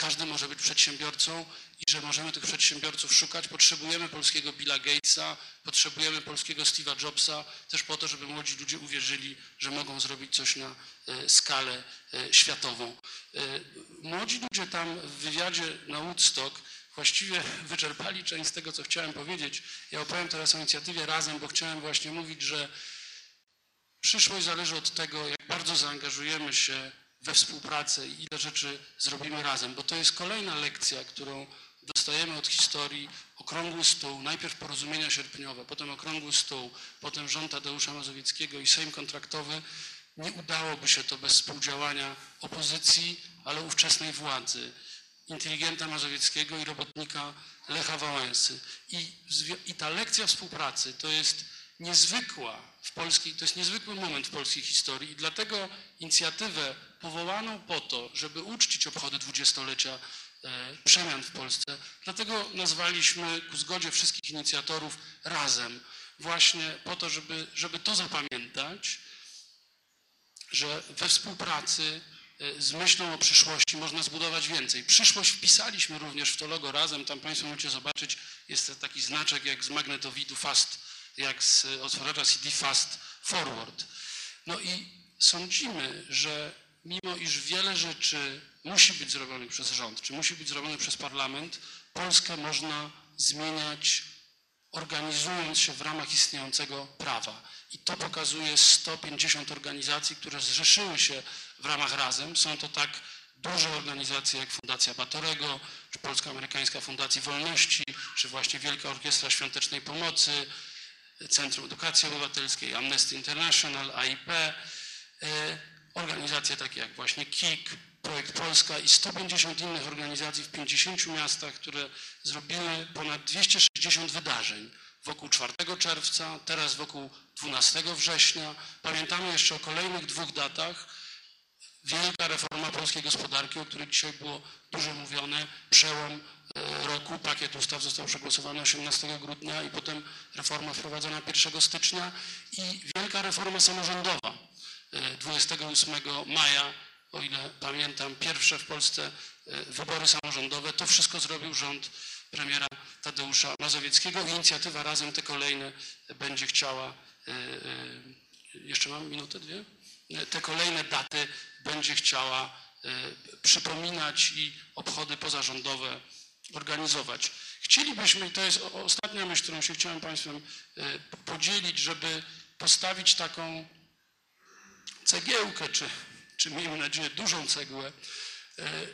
każdy może być przedsiębiorcą i że możemy tych przedsiębiorców szukać. Potrzebujemy polskiego Billa Gatesa, potrzebujemy polskiego Steve'a Jobsa, też po to, żeby młodzi ludzie uwierzyli, że mogą zrobić coś na e, skalę e, światową. E, Młodzi ludzie tam w wywiadzie na Woodstock właściwie *laughs* wyczerpali część z tego, co chciałem powiedzieć. Ja opowiem teraz o inicjatywie Razem, bo chciałem właśnie mówić, że Przyszłość zależy od tego, jak bardzo zaangażujemy się we współpracę i ile rzeczy zrobimy razem, bo to jest kolejna lekcja, którą dostajemy od historii. Okrągły stół, najpierw porozumienia sierpniowe, potem okrągły stół, potem rząd Tadeusza Mazowieckiego i Sejm kontraktowy. Nie udałoby się to bez współdziałania opozycji, ale ówczesnej władzy, inteligenta Mazowieckiego i robotnika Lecha Wałęsy. I, I ta lekcja współpracy to jest niezwykła w polskiej, to jest niezwykły moment w polskiej historii i dlatego inicjatywę powołaną po to, żeby uczcić obchody dwudziestolecia e, przemian w Polsce, dlatego nazwaliśmy ku zgodzie wszystkich inicjatorów razem, właśnie po to, żeby, żeby to zapamiętać, że we współpracy e, z myślą o przyszłości można zbudować więcej. Przyszłość wpisaliśmy również w to logo razem, tam Państwo możecie zobaczyć, jest taki znaczek jak z magnetowidu Fast, jak z otwarzacza CD Fast Forward. No i sądzimy, że mimo iż wiele rzeczy musi być zrobionych przez rząd, czy musi być zrobionych przez parlament, Polskę można zmieniać organizując się w ramach istniejącego prawa. I to pokazuje 150 organizacji, które zrzeszyły się w ramach Razem. Są to tak duże organizacje jak Fundacja Batorego, czy Polsko-Amerykańska Fundacja Wolności, czy właśnie Wielka Orkiestra Świątecznej Pomocy, Centrum Edukacji Obywatelskiej, Amnesty International, AIP, e, organizacje takie jak właśnie KIK, Projekt Polska i 150 innych organizacji w 50 miastach, które zrobiły ponad 260 wydarzeń wokół 4 czerwca, teraz wokół 12 września. Pamiętamy jeszcze o kolejnych dwóch datach. Wielka reforma polskiej gospodarki, o której dzisiaj było dużo mówione, przełom roku, pakiet ustaw został przegłosowany 18 grudnia i potem reforma wprowadzona 1 stycznia i wielka reforma samorządowa e, 28 maja, o ile pamiętam, pierwsze w Polsce e, wybory samorządowe. To wszystko zrobił rząd premiera Tadeusza Mazowieckiego inicjatywa Razem te kolejne będzie chciała, e, e, jeszcze mam minutę, dwie? E, Te kolejne daty będzie chciała e, przypominać i obchody pozarządowe organizować. Chcielibyśmy, i to jest ostatnia myśl, którą się chciałem Państwem e, podzielić, żeby postawić taką cegiełkę, czy, czy miejmy nadzieję dużą cegłę, e,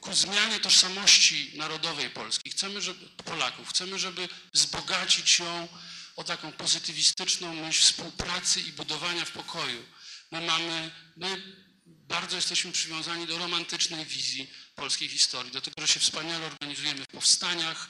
ku zmianie tożsamości narodowej Polski. Chcemy, żeby Polaków, chcemy, żeby wzbogacić ją o taką pozytywistyczną myśl współpracy i budowania w pokoju. My mamy, my bardzo jesteśmy przywiązani do romantycznej wizji polskiej historii, do tego, że się wspaniale organizujemy w powstaniach,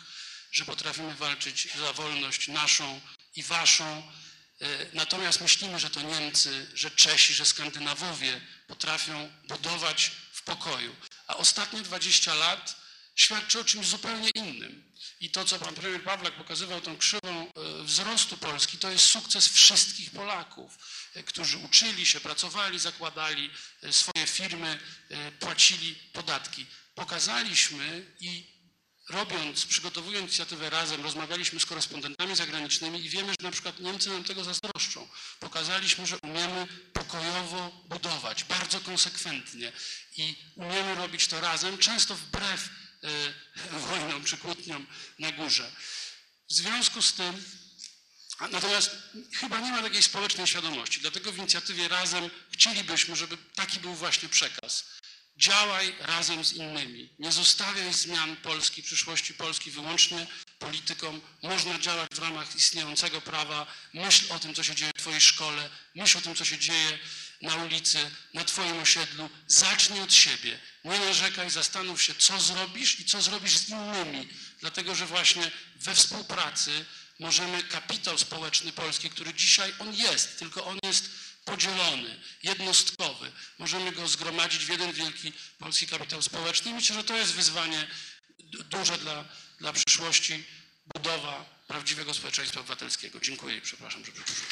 że potrafimy walczyć za wolność naszą i waszą. E, Natomiast myślimy, że to Niemcy, że Czesi, że Skandynawowie potrafią budować w pokoju. A ostatnie 20 lat świadczy o czymś zupełnie innym. I to, co pan premier Pawlak pokazywał, tą krzywą e, wzrostu Polski, to jest sukces wszystkich Polaków, e, którzy uczyli się, pracowali, zakładali e, swoje firmy, płacili podatki. pokazaliśmy i robiąc, przygotowując inicjatywę razem, rozmawialiśmy z korespondentami zagranicznymi i wiemy, że na przykład Niemcy nam tego zazdroszczą. Pokazaliśmy, że umiemy pokojowo budować, bardzo konsekwentnie i umiemy robić to razem, często wbrew *laughs* y, wojnom czy kłótniom na górze. W związku z tym, natomiast chyba nie ma takiej społecznej świadomości, dlatego w inicjatywie Razem chcielibyśmy, żeby taki był właśnie przekaz. Działaj razem z innymi. Nie zostawiaj zmian Polski, przyszłości Polski wyłącznie politykom. Można działać w ramach istniejącego prawa. Myśl o tym, co się dzieje w Twojej szkole. Myśl o tym, co się dzieje na ulicy, na Twoim osiedlu. Zacznij od siebie. Nie narzekaj, zastanów się, co zrobisz i co zrobisz z innymi. Dlatego, że właśnie we współpracy możemy kapitał społeczny Polski, który dzisiaj on jest, tylko on jest podzielony, jednostkowy. Możemy go zgromadzić w jeden wielki polski kapitał społeczny i myślę, że to jest wyzwanie du- duże dla, dla przyszłości, budowa prawdziwego społeczeństwa obywatelskiego. Dziękuję i przepraszam, że przedłużyłem.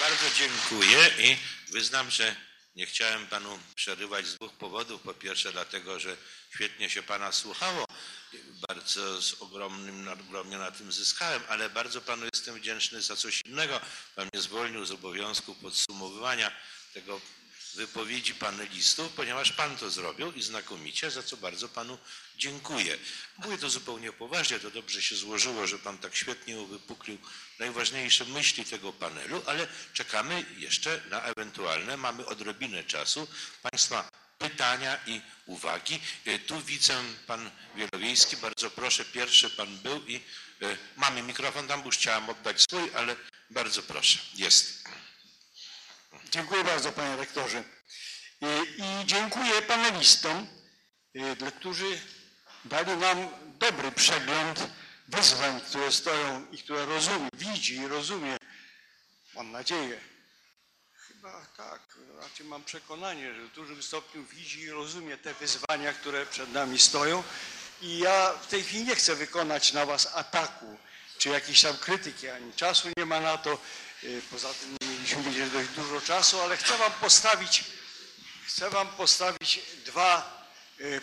Bardzo dziękuję i wyznam, że nie chciałem panu przerywać z dwóch powodów. Po pierwsze dlatego, że świetnie się pana słuchało. Bardzo z ogromnym, ogromnie na tym zyskałem, ale bardzo panu jestem wdzięczny za coś innego. Pan mnie zwolnił z obowiązku podsumowywania tego wypowiedzi panelistów, ponieważ pan to zrobił i znakomicie, za co bardzo panu dziękuję. Mówię to zupełnie poważnie, to dobrze się złożyło, że pan tak świetnie uwypuklił najważniejsze myśli tego panelu, ale czekamy jeszcze na ewentualne, mamy odrobinę czasu, państwa pytania i uwagi. E, Tu widzę pan Wielowiejski, bardzo proszę, pierwszy pan był i e, mamy mikrofon tam, już chciałem oddać swój, ale bardzo proszę, jest. Dziękuję bardzo, panie rektorze. I, i dziękuję panelistom, dla- którzy dali nam dobry przegląd wyzwań, które stoją i które rozumie, widzi i rozumie. Mam nadzieję. Chyba tak. Raczej mam przekonanie, że w dużym stopniu widzi i rozumie te wyzwania, które przed nami stoją. I ja w tej chwili nie chcę wykonać na was ataku, czy jakiejś tam krytyki, ani czasu nie ma na to. Y, Poza tym nie mieliśmy dość dużo czasu, ale chcę wam postawić, chcę wam postawić dwa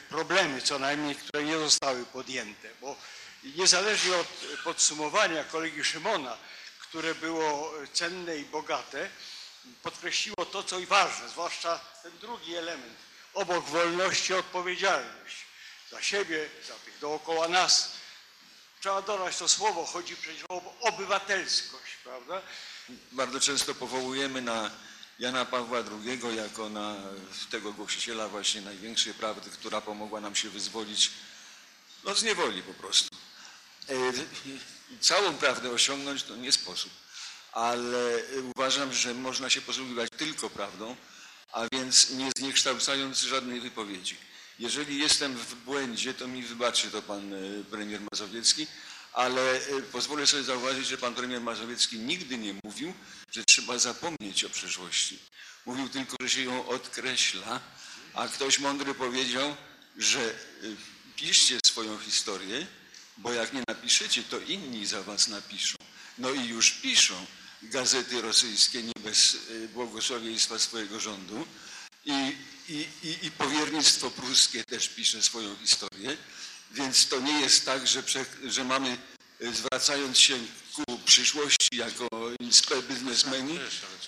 problemy co najmniej, które nie zostały podjęte, bo niezależnie od podsumowania kolegi Szymona, które było cenne i bogate, podkreśliło to, co i ważne, zwłaszcza ten drugi element, obok wolności odpowiedzialność za siebie, za tych dookoła nas. Trzeba dodać to słowo, chodzi przecież o obywatelskość, prawda? bardzo często powołujemy na Jana Pawła II jako na tego głosiciela właśnie największej prawdy, która pomogła nam się wyzwolić no, z niewoli po prostu. E, Całą prawdę osiągnąć to nie sposób, ale uważam, że można się posługiwać tylko prawdą, a więc nie zniekształcając żadnej wypowiedzi. Jeżeli jestem w błędzie, to mi wybaczy to pan e, premier Mazowiecki, ale e, pozwolę sobie zauważyć, że pan premier Mazowiecki nigdy nie mówił, że trzeba zapomnieć o przeszłości. Mówił tylko, że się ją odkreśla, a ktoś mądry powiedział, że e, piszcie swoją historię, bo jak nie napiszecie, to inni za was napiszą. No i już piszą gazety rosyjskie nie bez e, błogosławieństwa swojego rządu i, i, i powiernictwo pruskie też pisze swoją historię, więc to nie jest tak, że, że mamy, e, zwracając się ku przyszłości jako biznesmeni,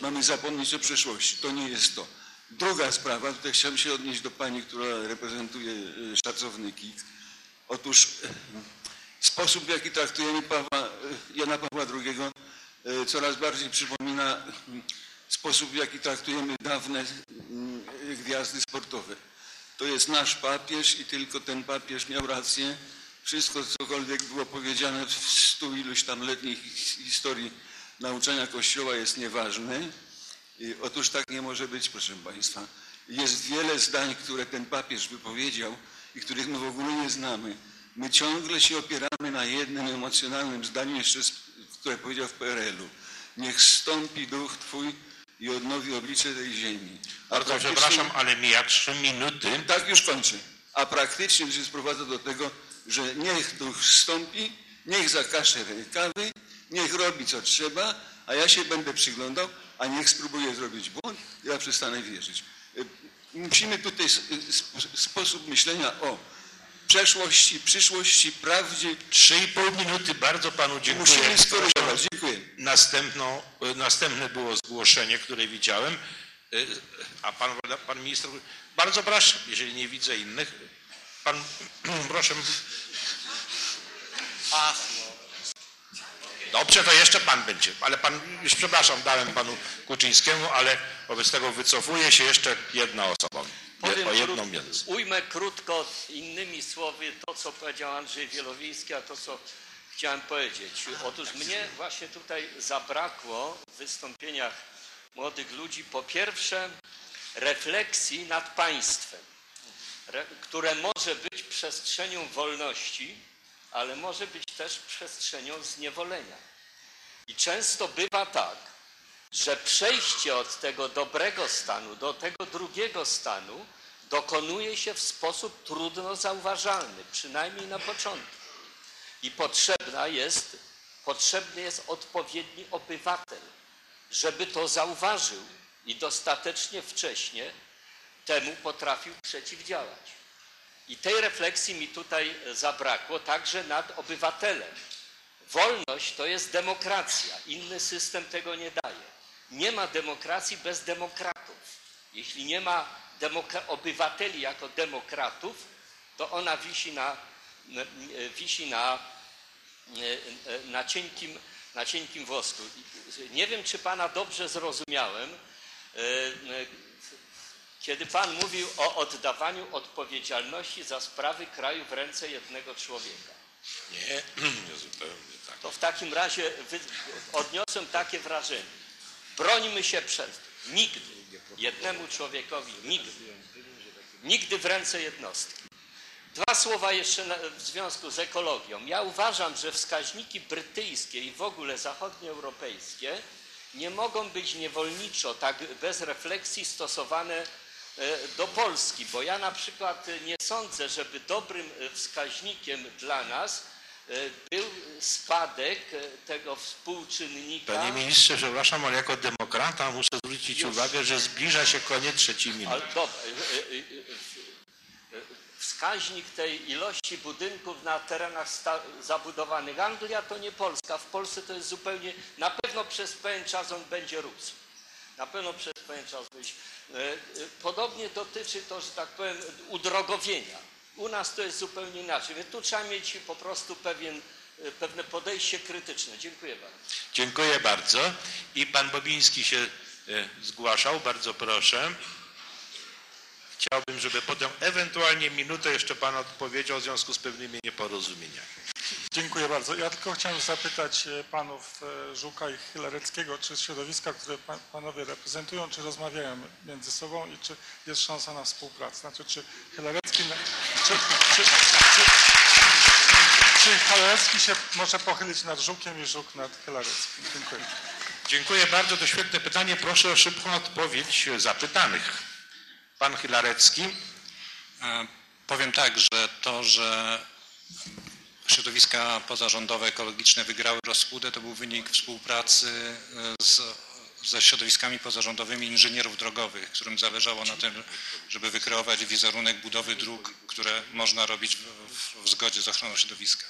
mamy zapomnieć o przeszłości. To nie jest to. Druga sprawa, tutaj chciałem się odnieść do pani, która reprezentuje e, szacowny KIK. Otóż e, sposób, w jaki traktujemy Pawła, Jana Pawła II coraz bardziej przypomina mm, sposób, w jaki traktujemy dawne mm, gwiazdy sportowe. To jest nasz papież i tylko ten papież miał rację. Wszystko, cokolwiek było powiedziane w stu iluś tam letniej his- historii nauczania Kościoła jest nieważne. I Otóż tak nie może być, proszę Państwa. Jest wiele zdań, które ten papież wypowiedział i których my w ogóle nie znamy. My ciągle się opieramy na jednym emocjonalnym zdaniu, jeszcze które powiedział w PRL-u. Niech stąpi duch Twój i odnowi oblicze tej ziemi. A Bardzo przepraszam, ale mija trzy minuty. tak, już kończę. A praktycznie to się sprowadza do tego, że niech duch wstąpi, niech zakaże rękawy, niech robi co trzeba, a ja się będę przyglądał, a niech spróbuje zrobić błąd, ja przestanę wierzyć. Y, Musimy tutaj sp- sposób myślenia o przeszłości, przyszłości, prawdzie. Trzy i pół minuty, bardzo panu dziękuję. Musimy skorygować. Dziękuję. Y, następne było zgłoszenie, które widziałem, Y, a pan, pan minister, bardzo proszę, jeżeli nie widzę innych, pan, *clears throat* proszę. Dobrze, to jeszcze pan będzie, ale pan, już przepraszam, dałem panu Kuczyńskiemu, ale wobec tego wycofuje się jeszcze jedna osoba. Powiem o jedną więcej. Ujmę krótko innymi słowy to, co powiedział Andrzej Wielowiejski, a to, co chciałem powiedzieć. Otóż mnie właśnie tutaj zabrakło w wystąpieniach młodych ludzi po pierwsze refleksji nad państwem, re- które może być przestrzenią wolności, ale może być też przestrzenią zniewolenia. I często bywa tak, że przejście od tego dobrego stanu do tego drugiego stanu dokonuje się w sposób trudno zauważalny, przynajmniej na początku. I potrzebna jest, potrzebny jest odpowiedni obywatel, żeby to zauważył i dostatecznie wcześnie temu potrafił przeciwdziałać. I tej refleksji mi tutaj zabrakło, także nad obywatelem. Wolność to jest demokracja. Inny system tego nie daje. Nie ma demokracji bez demokratów. Jeśli nie ma obywateli jako demokratów, to ona wisi na, wisi na, na, cienkim, na cienkim wosku. Nie wiem, czy pana dobrze zrozumiałem, kiedy pan mówił o oddawaniu odpowiedzialności za sprawy kraju w ręce jednego człowieka. Nie, *clears throat* nie zupełnie tak. To w takim razie odniosłem takie wrażenie. Brońmy się przed tym. Nigdy jednemu człowiekowi, nigdy. Nigdy w ręce jednostki. Dwa słowa jeszcze w związku z ekologią. Ja uważam, że wskaźniki brytyjskie i w ogóle zachodnioeuropejskie nie mogą być niewolniczo, tak bez refleksji stosowane e, do Polski, bo ja na przykład nie sądzę, żeby dobrym e, wskaźnikiem dla nas był spadek e, tego współczynnika. Panie ministrze, przepraszam, ale jako demokrata muszę zwrócić Już. uwagę, że zbliża się koniec trzeciej minuty. e, e, e, e, wskaźnik tej ilości budynków na terenach zabudowanych. Anglia to nie Polska. W Polsce to jest zupełnie, na pewno przez pewien czas on będzie rósł. Na pewno przez pewien czas będzie. E, e, Podobnie dotyczy to, że tak powiem, udrogowienia. U nas to jest zupełnie inaczej. Więc tu trzeba mieć po prostu pewien, e, pewne podejście krytyczne. Dziękuję bardzo. Dziękuję bardzo. I pan Bobiński się e, zgłaszał, bardzo proszę. Chciałbym, żeby potem ewentualnie minutę jeszcze pan odpowiedział w związku z pewnymi nieporozumieniami. Dziękuję bardzo. Ja tylko chciałem zapytać e, panów Żuka i Chylareckiego, czy środowiska, które pan, panowie reprezentują, czy rozmawiają między sobą i czy jest szansa na współpracę? Znaczy, czy Chylarecki, na- czy, czy, czy, czy Chylarecki się może pochylić nad Żukiem i Żuk nad Chylareckim? Dziękuję. Dziękuję bardzo. To świetne pytanie. Proszę o szybką odpowiedź zapytanych. Pan Chylarecki. E, Powiem tak, że to, że środowiska pozarządowe, ekologiczne wygrały rozpudę, to był wynik współpracy e, z, ze środowiskami pozarządowymi inżynierów drogowych, którym zależało na tym, żeby wykreować wizerunek budowy dróg, które można robić w, w, w zgodzie z ochroną środowiska.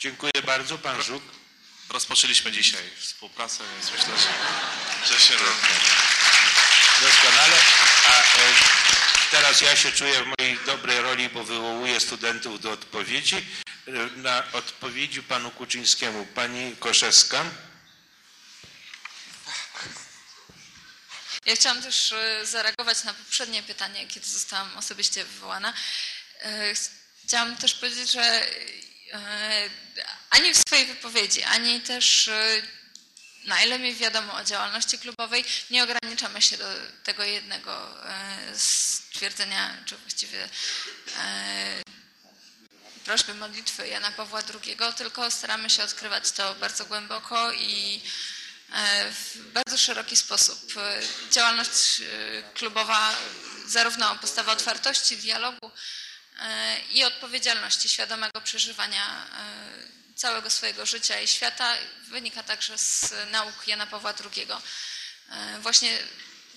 Dziękuję bardzo. Pan Żuk. Rozpoczęliśmy dzisiaj współpracę, więc myślę, że, że się nam... Doskonale. A e, teraz ja się czuję w mojej dobrej roli, bo wywołuję studentów do odpowiedzi. E, Na odpowiedzi panu Kuczyńskiemu. Pani Koszewska. Ja chciałam też e, zareagować na poprzednie pytanie, kiedy zostałam osobiście wywołana. E, Chciałam też powiedzieć, że e, ani w swojej wypowiedzi, ani też na ile mi wiadomo o działalności klubowej, nie ograniczamy się do tego jednego stwierdzenia, czy właściwie prośby modlitwy Jana Pawła II, tylko staramy się odkrywać to bardzo głęboko i w bardzo szeroki sposób. E, Działalność e, klubowa, zarówno postawa otwartości, dialogu e, i odpowiedzialności, świadomego przeżywania e, całego swojego życia i świata wynika także z nauk Jana Pawła II. e, właśnie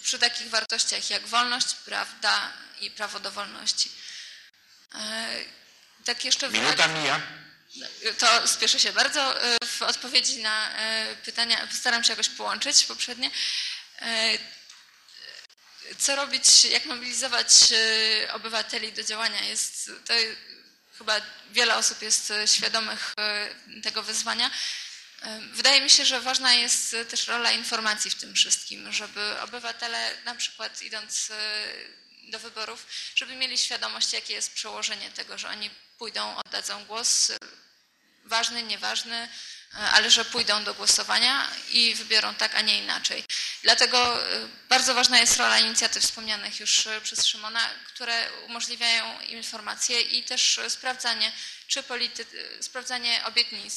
przy takich wartościach jak wolność, prawda i prawo do wolności. E, Tak jeszcze Minuta mija. To spieszę się bardzo e, w odpowiedzi na e, pytania. Postaram się jakoś połączyć poprzednie. E, Co robić, jak mobilizować obywateli do działania? Jest to chyba wiele osób jest świadomych tego wyzwania. Wydaje mi się, że ważna jest też rola informacji w tym wszystkim, żeby obywatele na przykład idąc do wyborów, żeby mieli świadomość, jakie jest przełożenie tego, że oni pójdą, oddadzą głos, ważny, nieważny, e, ale że pójdą do głosowania i wybiorą tak, a nie inaczej. Dlatego e, bardzo ważna jest rola inicjatyw wspomnianych już e, przez Szymona, które umożliwiają informacje i też sprawdzanie, czy polity, sprawdzanie obietnic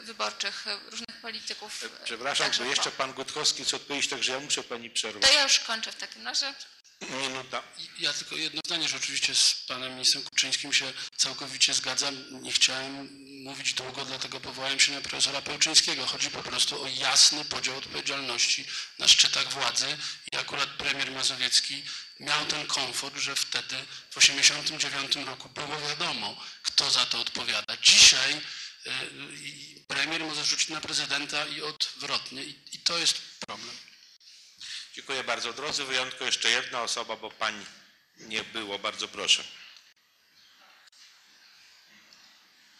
wyborczych różnych polityków. Przepraszam, bo jeszcze pan Gutkowski chce odpowiedzieć, także ja muszę pani przerwać. To ja już kończę w takim razie. Minuta. Ja tylko jedno zdanie, że oczywiście z panem ministrem Kuczyńskim się całkowicie zgadzam. Nie chciałem mówić długo, dlatego powołałem się na profesora Pełczyńskiego. Chodzi po prostu o jasny podział odpowiedzialności na szczytach władzy i akurat premier Mazowiecki miał ten komfort, że wtedy w 1989 roku było wiadomo, kto za to odpowiada. Dzisiaj y, premier może rzucić na prezydenta i odwrotnie i, i to jest problem. Dziękuję bardzo. Drodzy, wyjątkowo jeszcze jedna osoba, bo pań nie było. Bardzo proszę.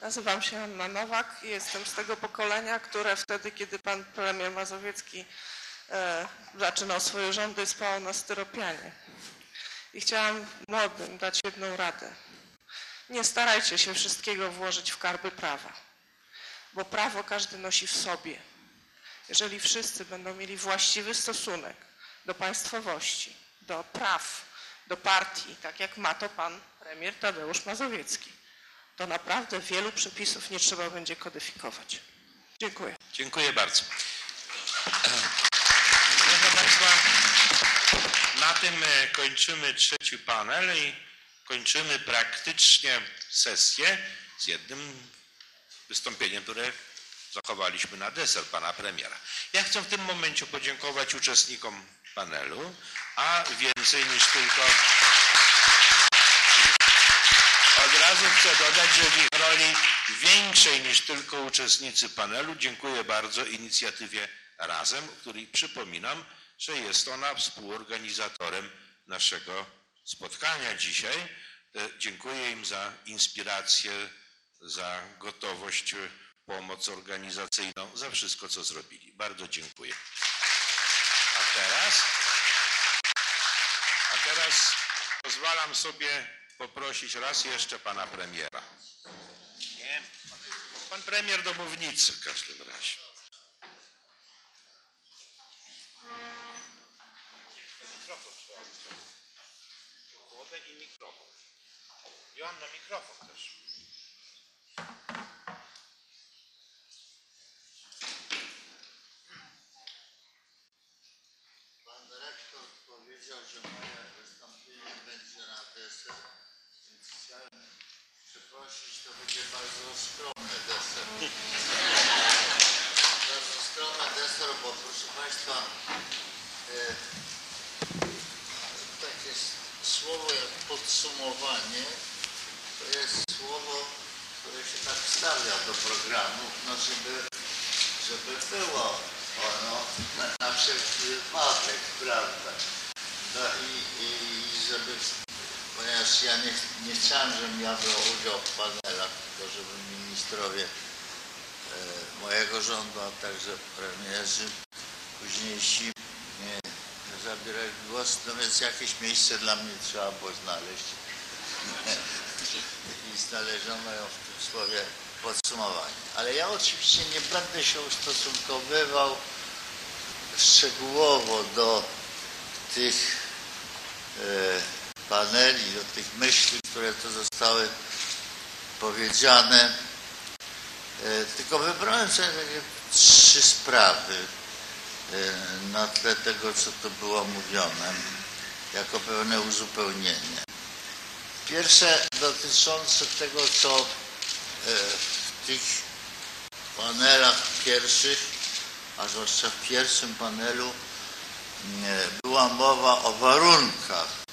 Nazywam się Anna Nowak i jestem z tego pokolenia, które wtedy, kiedy pan premier Mazowiecki e, zaczynał swoje rządy, spało na styropianie. I chciałam młodym dać jedną radę. Nie starajcie się wszystkiego włożyć w karby prawa, bo prawo każdy nosi w sobie. Jeżeli wszyscy będą mieli właściwy stosunek do państwowości, do praw, do partii, tak jak ma to pan premier Tadeusz Mazowiecki, to naprawdę wielu przepisów nie trzeba będzie kodyfikować. Dziękuję. Dziękuję bardzo. Proszę Państwa, na tym e, kończymy trzeci panel i kończymy praktycznie sesję z jednym wystąpieniem, które zachowaliśmy na deser pana premiera. Ja chcę w tym momencie podziękować uczestnikom panelu, a więcej niż tylko od razu chcę dodać, że w ich roli większej niż tylko uczestnicy panelu dziękuję bardzo inicjatywie Razem, której przypominam, że jest ona współorganizatorem naszego spotkania dzisiaj. E, Dziękuję im za inspirację, za gotowość, e, pomoc organizacyjną, za wszystko, co zrobili. Bardzo dziękuję. A teraz, a teraz pozwalam sobie poprosić raz jeszcze pana premiera. Nie, pan premier do mównicy w każdym razie. Mikrofon trzeba i mikrofon. Joanna, mikrofon też. Pan dyrektor powiedział, że moje wystąpienie będzie na deser, więc chciałem przeprosić, to będzie bardzo skromny deser. bardzo skromny deser, bo proszę Państwa, e, takie słowo jak podsumowanie, to jest słowo, które się tak wstawia do programu, no żeby, żeby było ono na, na wszelki wypadek, prawda? No i, i żeby, ja nie, nie chciałem, żebym ja brał udział w panelach, tylko żeby ministrowie e, mojego rządu, a także premierzy późniejsi nie zabierali głos, no więc jakieś miejsce dla mnie trzeba było znaleźć. *laughs* I znaleziono ją w tym słowie podsumowanie. Ale ja oczywiście nie będę się ustosunkowywał szczegółowo do tych e, paneli, do tych myśli, które tu zostały powiedziane. E, tylko wybrałem sobie takie trzy sprawy e, na tle tego, co tu było mówione, jako pewne uzupełnienie. Pierwsze dotyczące tego, co e, w tych panelach pierwszych, a zwłaszcza w pierwszym panelu była mowa o warunkach,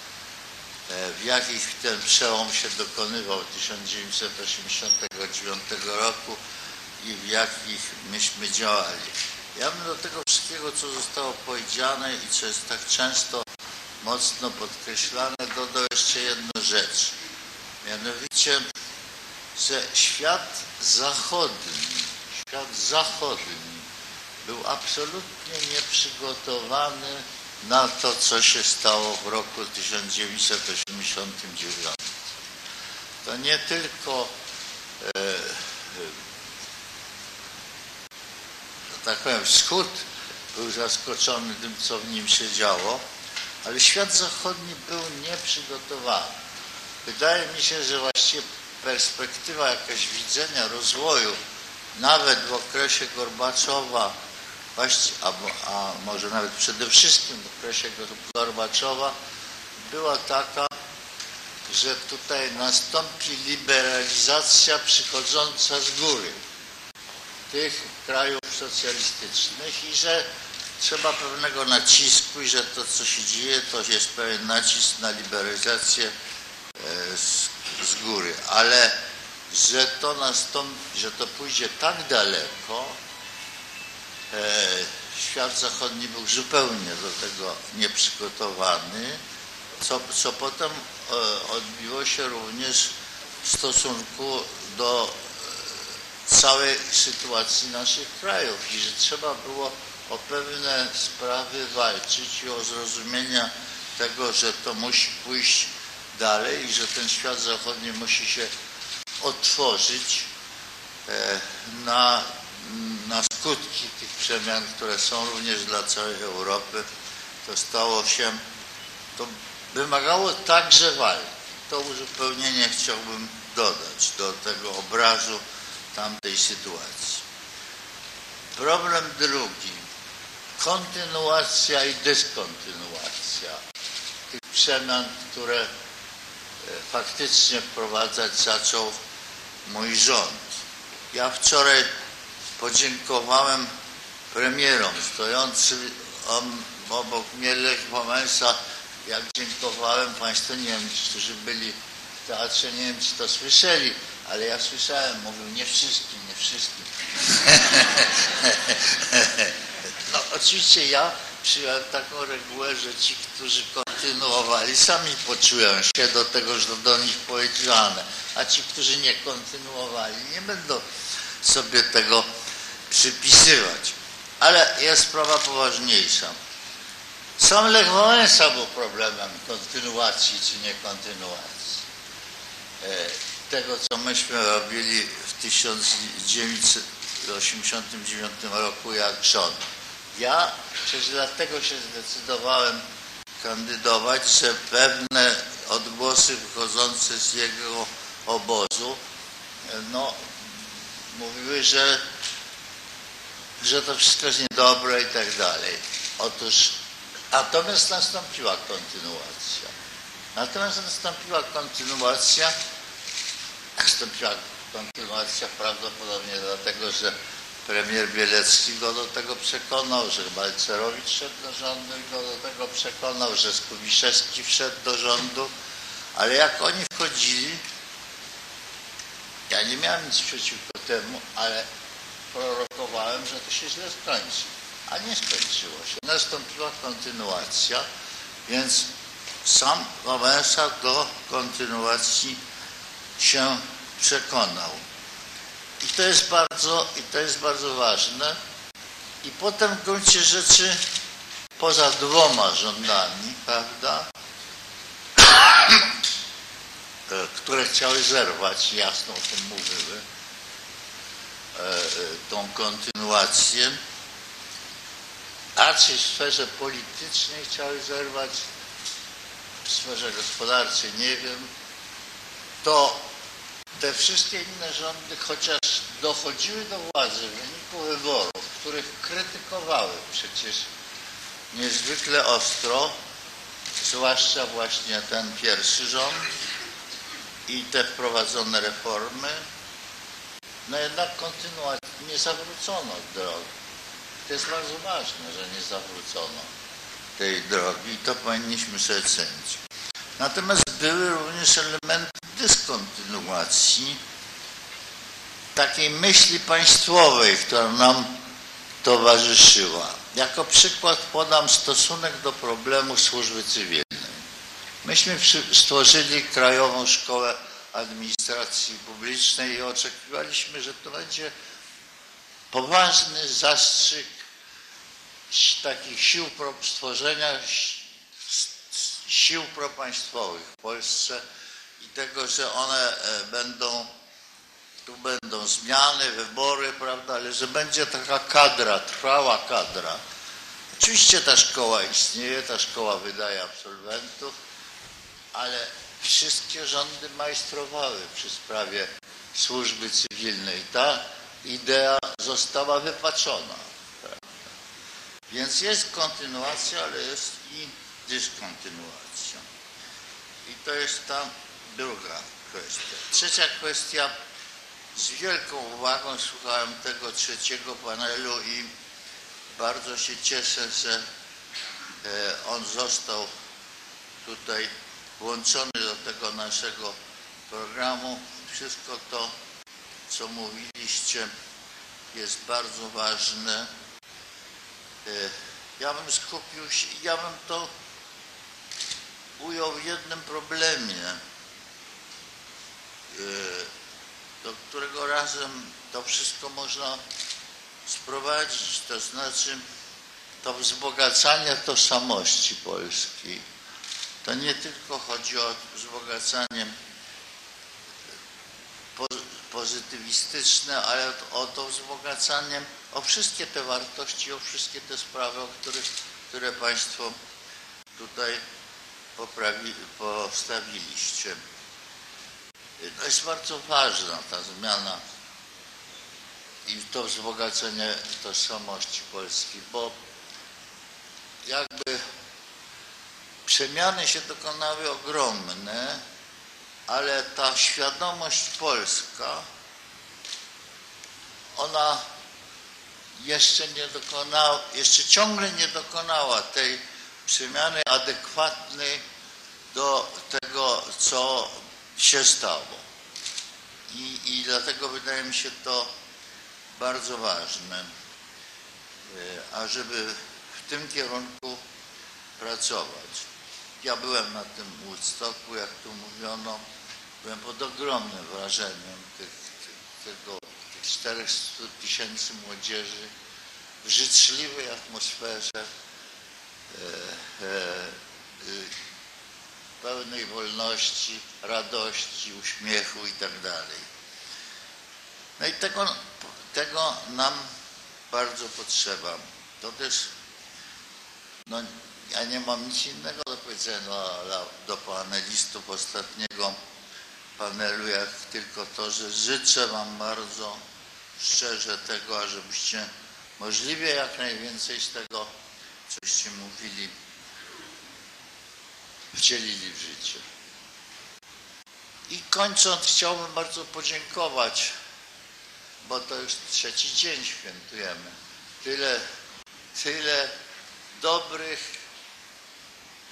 w jakich ten przełom się dokonywał 1989 roku i w jakich myśmy działali. Ja bym do tego wszystkiego, co zostało powiedziane i co jest tak często mocno podkreślane, dodał jeszcze jedną rzecz. Mianowicie, że świat zachodni, świat zachodni był absolutnie nieprzygotowany na to, co się stało w roku 1989. To nie tylko e, e, że tak powiem, wschód był zaskoczony tym, co w nim się działo, ale świat zachodni był nieprzygotowany. Wydaje mi się, że właściwie perspektywa jakaś widzenia rozwoju, nawet w okresie Gorbaczowa, właści- a, a może nawet przede wszystkim w okresie Gorbaczowa, była taka, że tutaj nastąpi liberalizacja przychodząca z góry tych krajów socjalistycznych i że trzeba pewnego nacisku i że to, co się dzieje, to jest pewien nacisk na liberalizację e, z, z góry. Ale że to nastąpi, że to pójdzie tak daleko, świat zachodni był zupełnie do tego nieprzygotowany, co, co potem e, odbiło się również w stosunku do e, całej sytuacji naszych krajów i że trzeba było o pewne sprawy walczyć i o zrozumienie tego, że to musi pójść dalej i że ten świat zachodni musi się otworzyć e, na, na skutki tych przemian, które są również dla całej Europy. To stało się, to wymagało także walki. To uzupełnienie chciałbym dodać do tego obrazu tamtej sytuacji. Problem drugi. Kontynuacja i dyskontynuacja tych przemian, które e, faktycznie wprowadzać zaczął mój rząd. Ja wczoraj podziękowałem premierom stojącym obok mnie Lech Wałęsa. Jak dziękowałem Państwu, nie wiem, którzy byli w teatrze, nie wiem, czy to słyszeli, ale ja słyszałem, mówił nie wszystkim, nie wszystkim. *laughs* no oczywiście ja przyjąłem taką regułę, że ci, którzy kontynuowali, sami poczują się do tego, że do nich powiedziane, a ci, którzy nie kontynuowali, nie będą sobie tego przypisywać. Ale jest sprawa poważniejsza. Sam Lech Wałęsa był problemem kontynuacji czy niekontynuacji e, tego, co myśmy robili w 1989 roku jak rząd. Ja przecież dlatego się zdecydowałem kandydować, że pewne odgłosy wychodzące z jego obozu no, mówiły, że, że to wszystko jest niedobre i tak dalej. Otóż natomiast nastąpiła kontynuacja. Natomiast nastąpiła kontynuacja, nastąpiła kontynuacja prawdopodobnie dlatego, że premier Bielecki go do tego przekonał, że Balcerowicz wszedł do rządu i go do tego przekonał, że Skubiszewski wszedł do rządu, ale jak oni wchodzili, ja nie miałem nic przeciwko temu, ale prorokowałem, że to się źle skończy. A nie skończyło się. Nastąpiła kontynuacja, więc sam Wałęsa do kontynuacji się przekonał. I to jest bardzo, i to jest bardzo ważne. I potem w gruncie rzeczy, poza dwoma rządami, prawda, *coughs* które chciały zerwać, jasno o tym mówiły, tą kontynuację, a czy w sferze politycznej chciały zerwać, w sferze gospodarczej nie wiem, to te wszystkie inne rządy, chociaż dochodziły do władzy w wyniku wyborów, których krytykowały przecież niezwykle ostro, zwłaszcza właśnie ten pierwszy rząd i te wprowadzone reformy, no jednak kontynuacji nie zawrócono drogi. To jest bardzo ważne, że nie zawrócono. tej drogi i to powinniśmy sobie cenić. Natomiast były również elementy dyskontynuacji takiej myśli państwowej, która nam towarzyszyła. Jako przykład podam stosunek do problemu służby cywilnej. Myśmy stworzyli Krajową Szkołę Administracji Publicznej i oczekiwaliśmy, że to będzie poważny zastrzyk takich sił stworzenia sił propaństwowych w Polsce i tego, że one e, będą, tu będą zmiany, wybory, prawda, ale że będzie taka kadra, trwała kadra. Oczywiście ta szkoła istnieje, ta szkoła wydaje absolwentów, ale wszystkie rządy majstrowały przy sprawie służby cywilnej. Ta idea została wypaczona. Więc jest kontynuacja, ale jest i dyskontynuacja. I to jest ta druga kwestia. Trzecia kwestia. Z wielką uwagą słuchałem tego trzeciego panelu i bardzo się cieszę, że e, on został tutaj włączony do tego naszego programu. Wszystko to, co mówiliście, jest bardzo ważne. E, Ja bym skupił się, ja bym to ujął w jednym problemie, e, do którego razem to wszystko można sprowadzić, to znaczy to wzbogacanie tożsamości polskiej. To nie tylko chodzi o wzbogacanie po- pozytywistyczne, ale o to wzbogacanie, o wszystkie te wartości, o wszystkie te sprawy, o których, które Państwo tutaj poprawi, postawiliście. To jest bardzo ważna ta zmiana i to wzbogacenie tożsamości polskiej, bo jakby przemiany się dokonały ogromne, ale ta świadomość polska, ona jeszcze nie dokonała, jeszcze ciągle nie dokonała tej przemiany adekwatnej do tego, co się stało. I, i dlatego wydaje mi się to bardzo ważne, e, ażeby w tym kierunku pracować. Ja byłem na tym Woodstocku, jak tu mówiono, byłem pod ogromnym wrażeniem tych, tych, tego, tych 400 tysięcy młodzieży w życzliwej atmosferze, e, e, e, pełnej wolności, radości, uśmiechu i tak. No i tego, tego nam bardzo potrzeba. To też, no ja nie mam nic innego do powiedzenia do, do panelistów ostatniego panelu, jak tylko to, że życzę Wam bardzo szczerze tego, ażebyście możliwie jak najwięcej z tego, coście mówili, wcielili w życie. I kończąc, chciałbym bardzo podziękować, bo to już trzeci dzień świętujemy. Tyle, tyle dobrych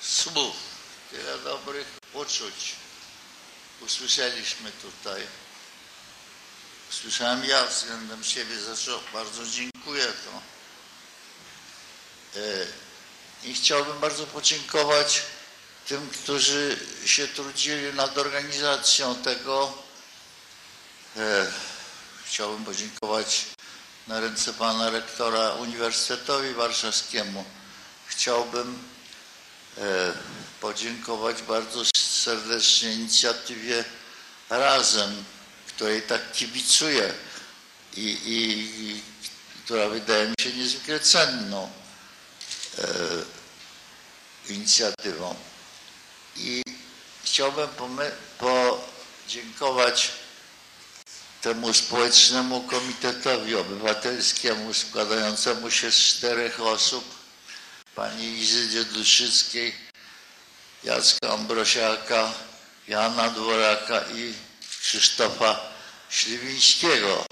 słów, tyle dobrych uczuć usłyszeliśmy tutaj. Usłyszałem ja względem siebie, za bardzo dziękuję to. E, I chciałbym bardzo podziękować tym, którzy się trudzili nad organizacją tego. E, Chciałbym podziękować na ręce pana rektora Uniwersytetowi Warszawskiemu. Chciałbym podziękować bardzo serdecznie inicjatywie Razem, której tak kibicuję i, i, i która wydaje mi się niezwykle cenną e, inicjatywą. I chciałbym podziękować temu społecznemu komitetowi obywatelskiemu składającemu się z czterech osób, pani Izydzie Duszyckiej, Jacka Ambrosiaka, Jana Dworaka i Krzysztofa Śliwińskiego.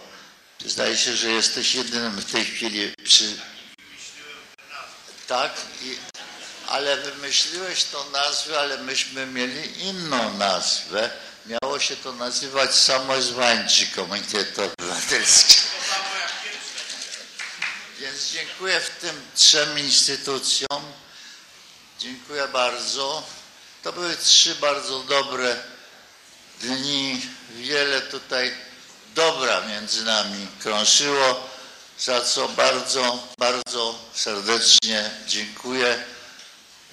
Zdaje się, że jesteś jedynym w tej chwili przy... Tak? I... ale wymyśliłeś tą nazwę, ale myśmy mieli inną nazwę. Miało się to nazywać Samozwańczy Komitet Obywatelski. Więc dziękuję w tym trzem instytucjom. Dziękuję bardzo. To były trzy bardzo dobre dni. Wiele tutaj dobra między nami krążyło, za co bardzo, bardzo serdecznie dziękuję.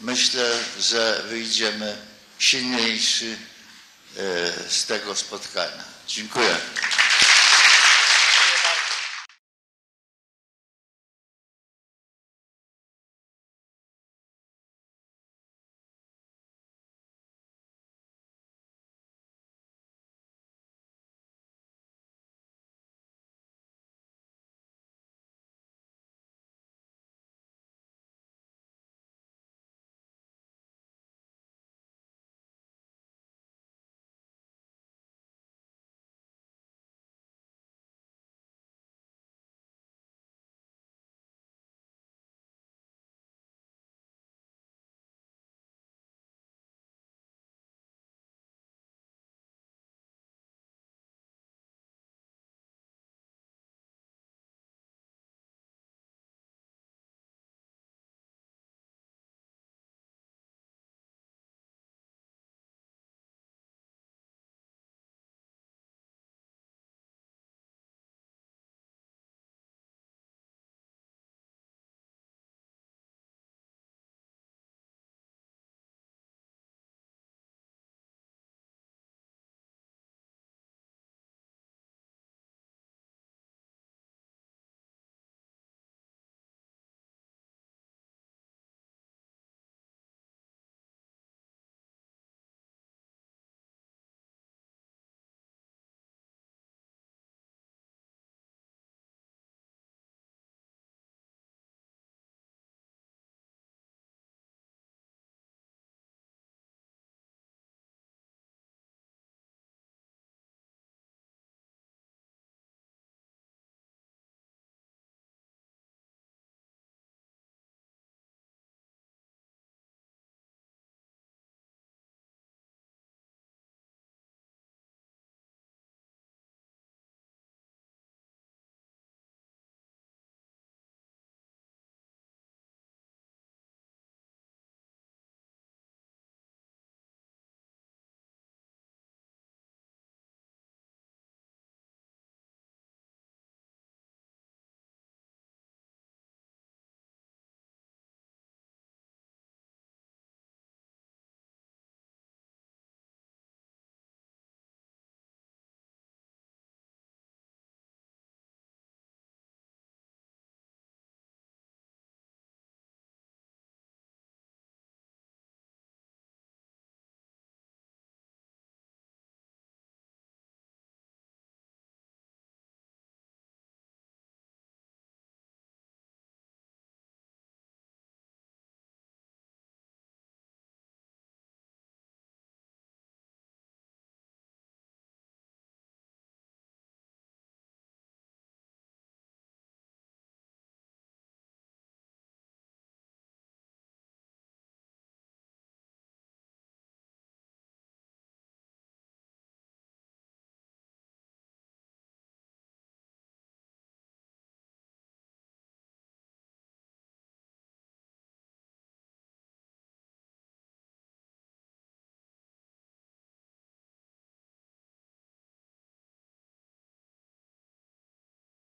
Myślę, że wyjdziemy silniejszy e, z tego spotkania. Dziękuję.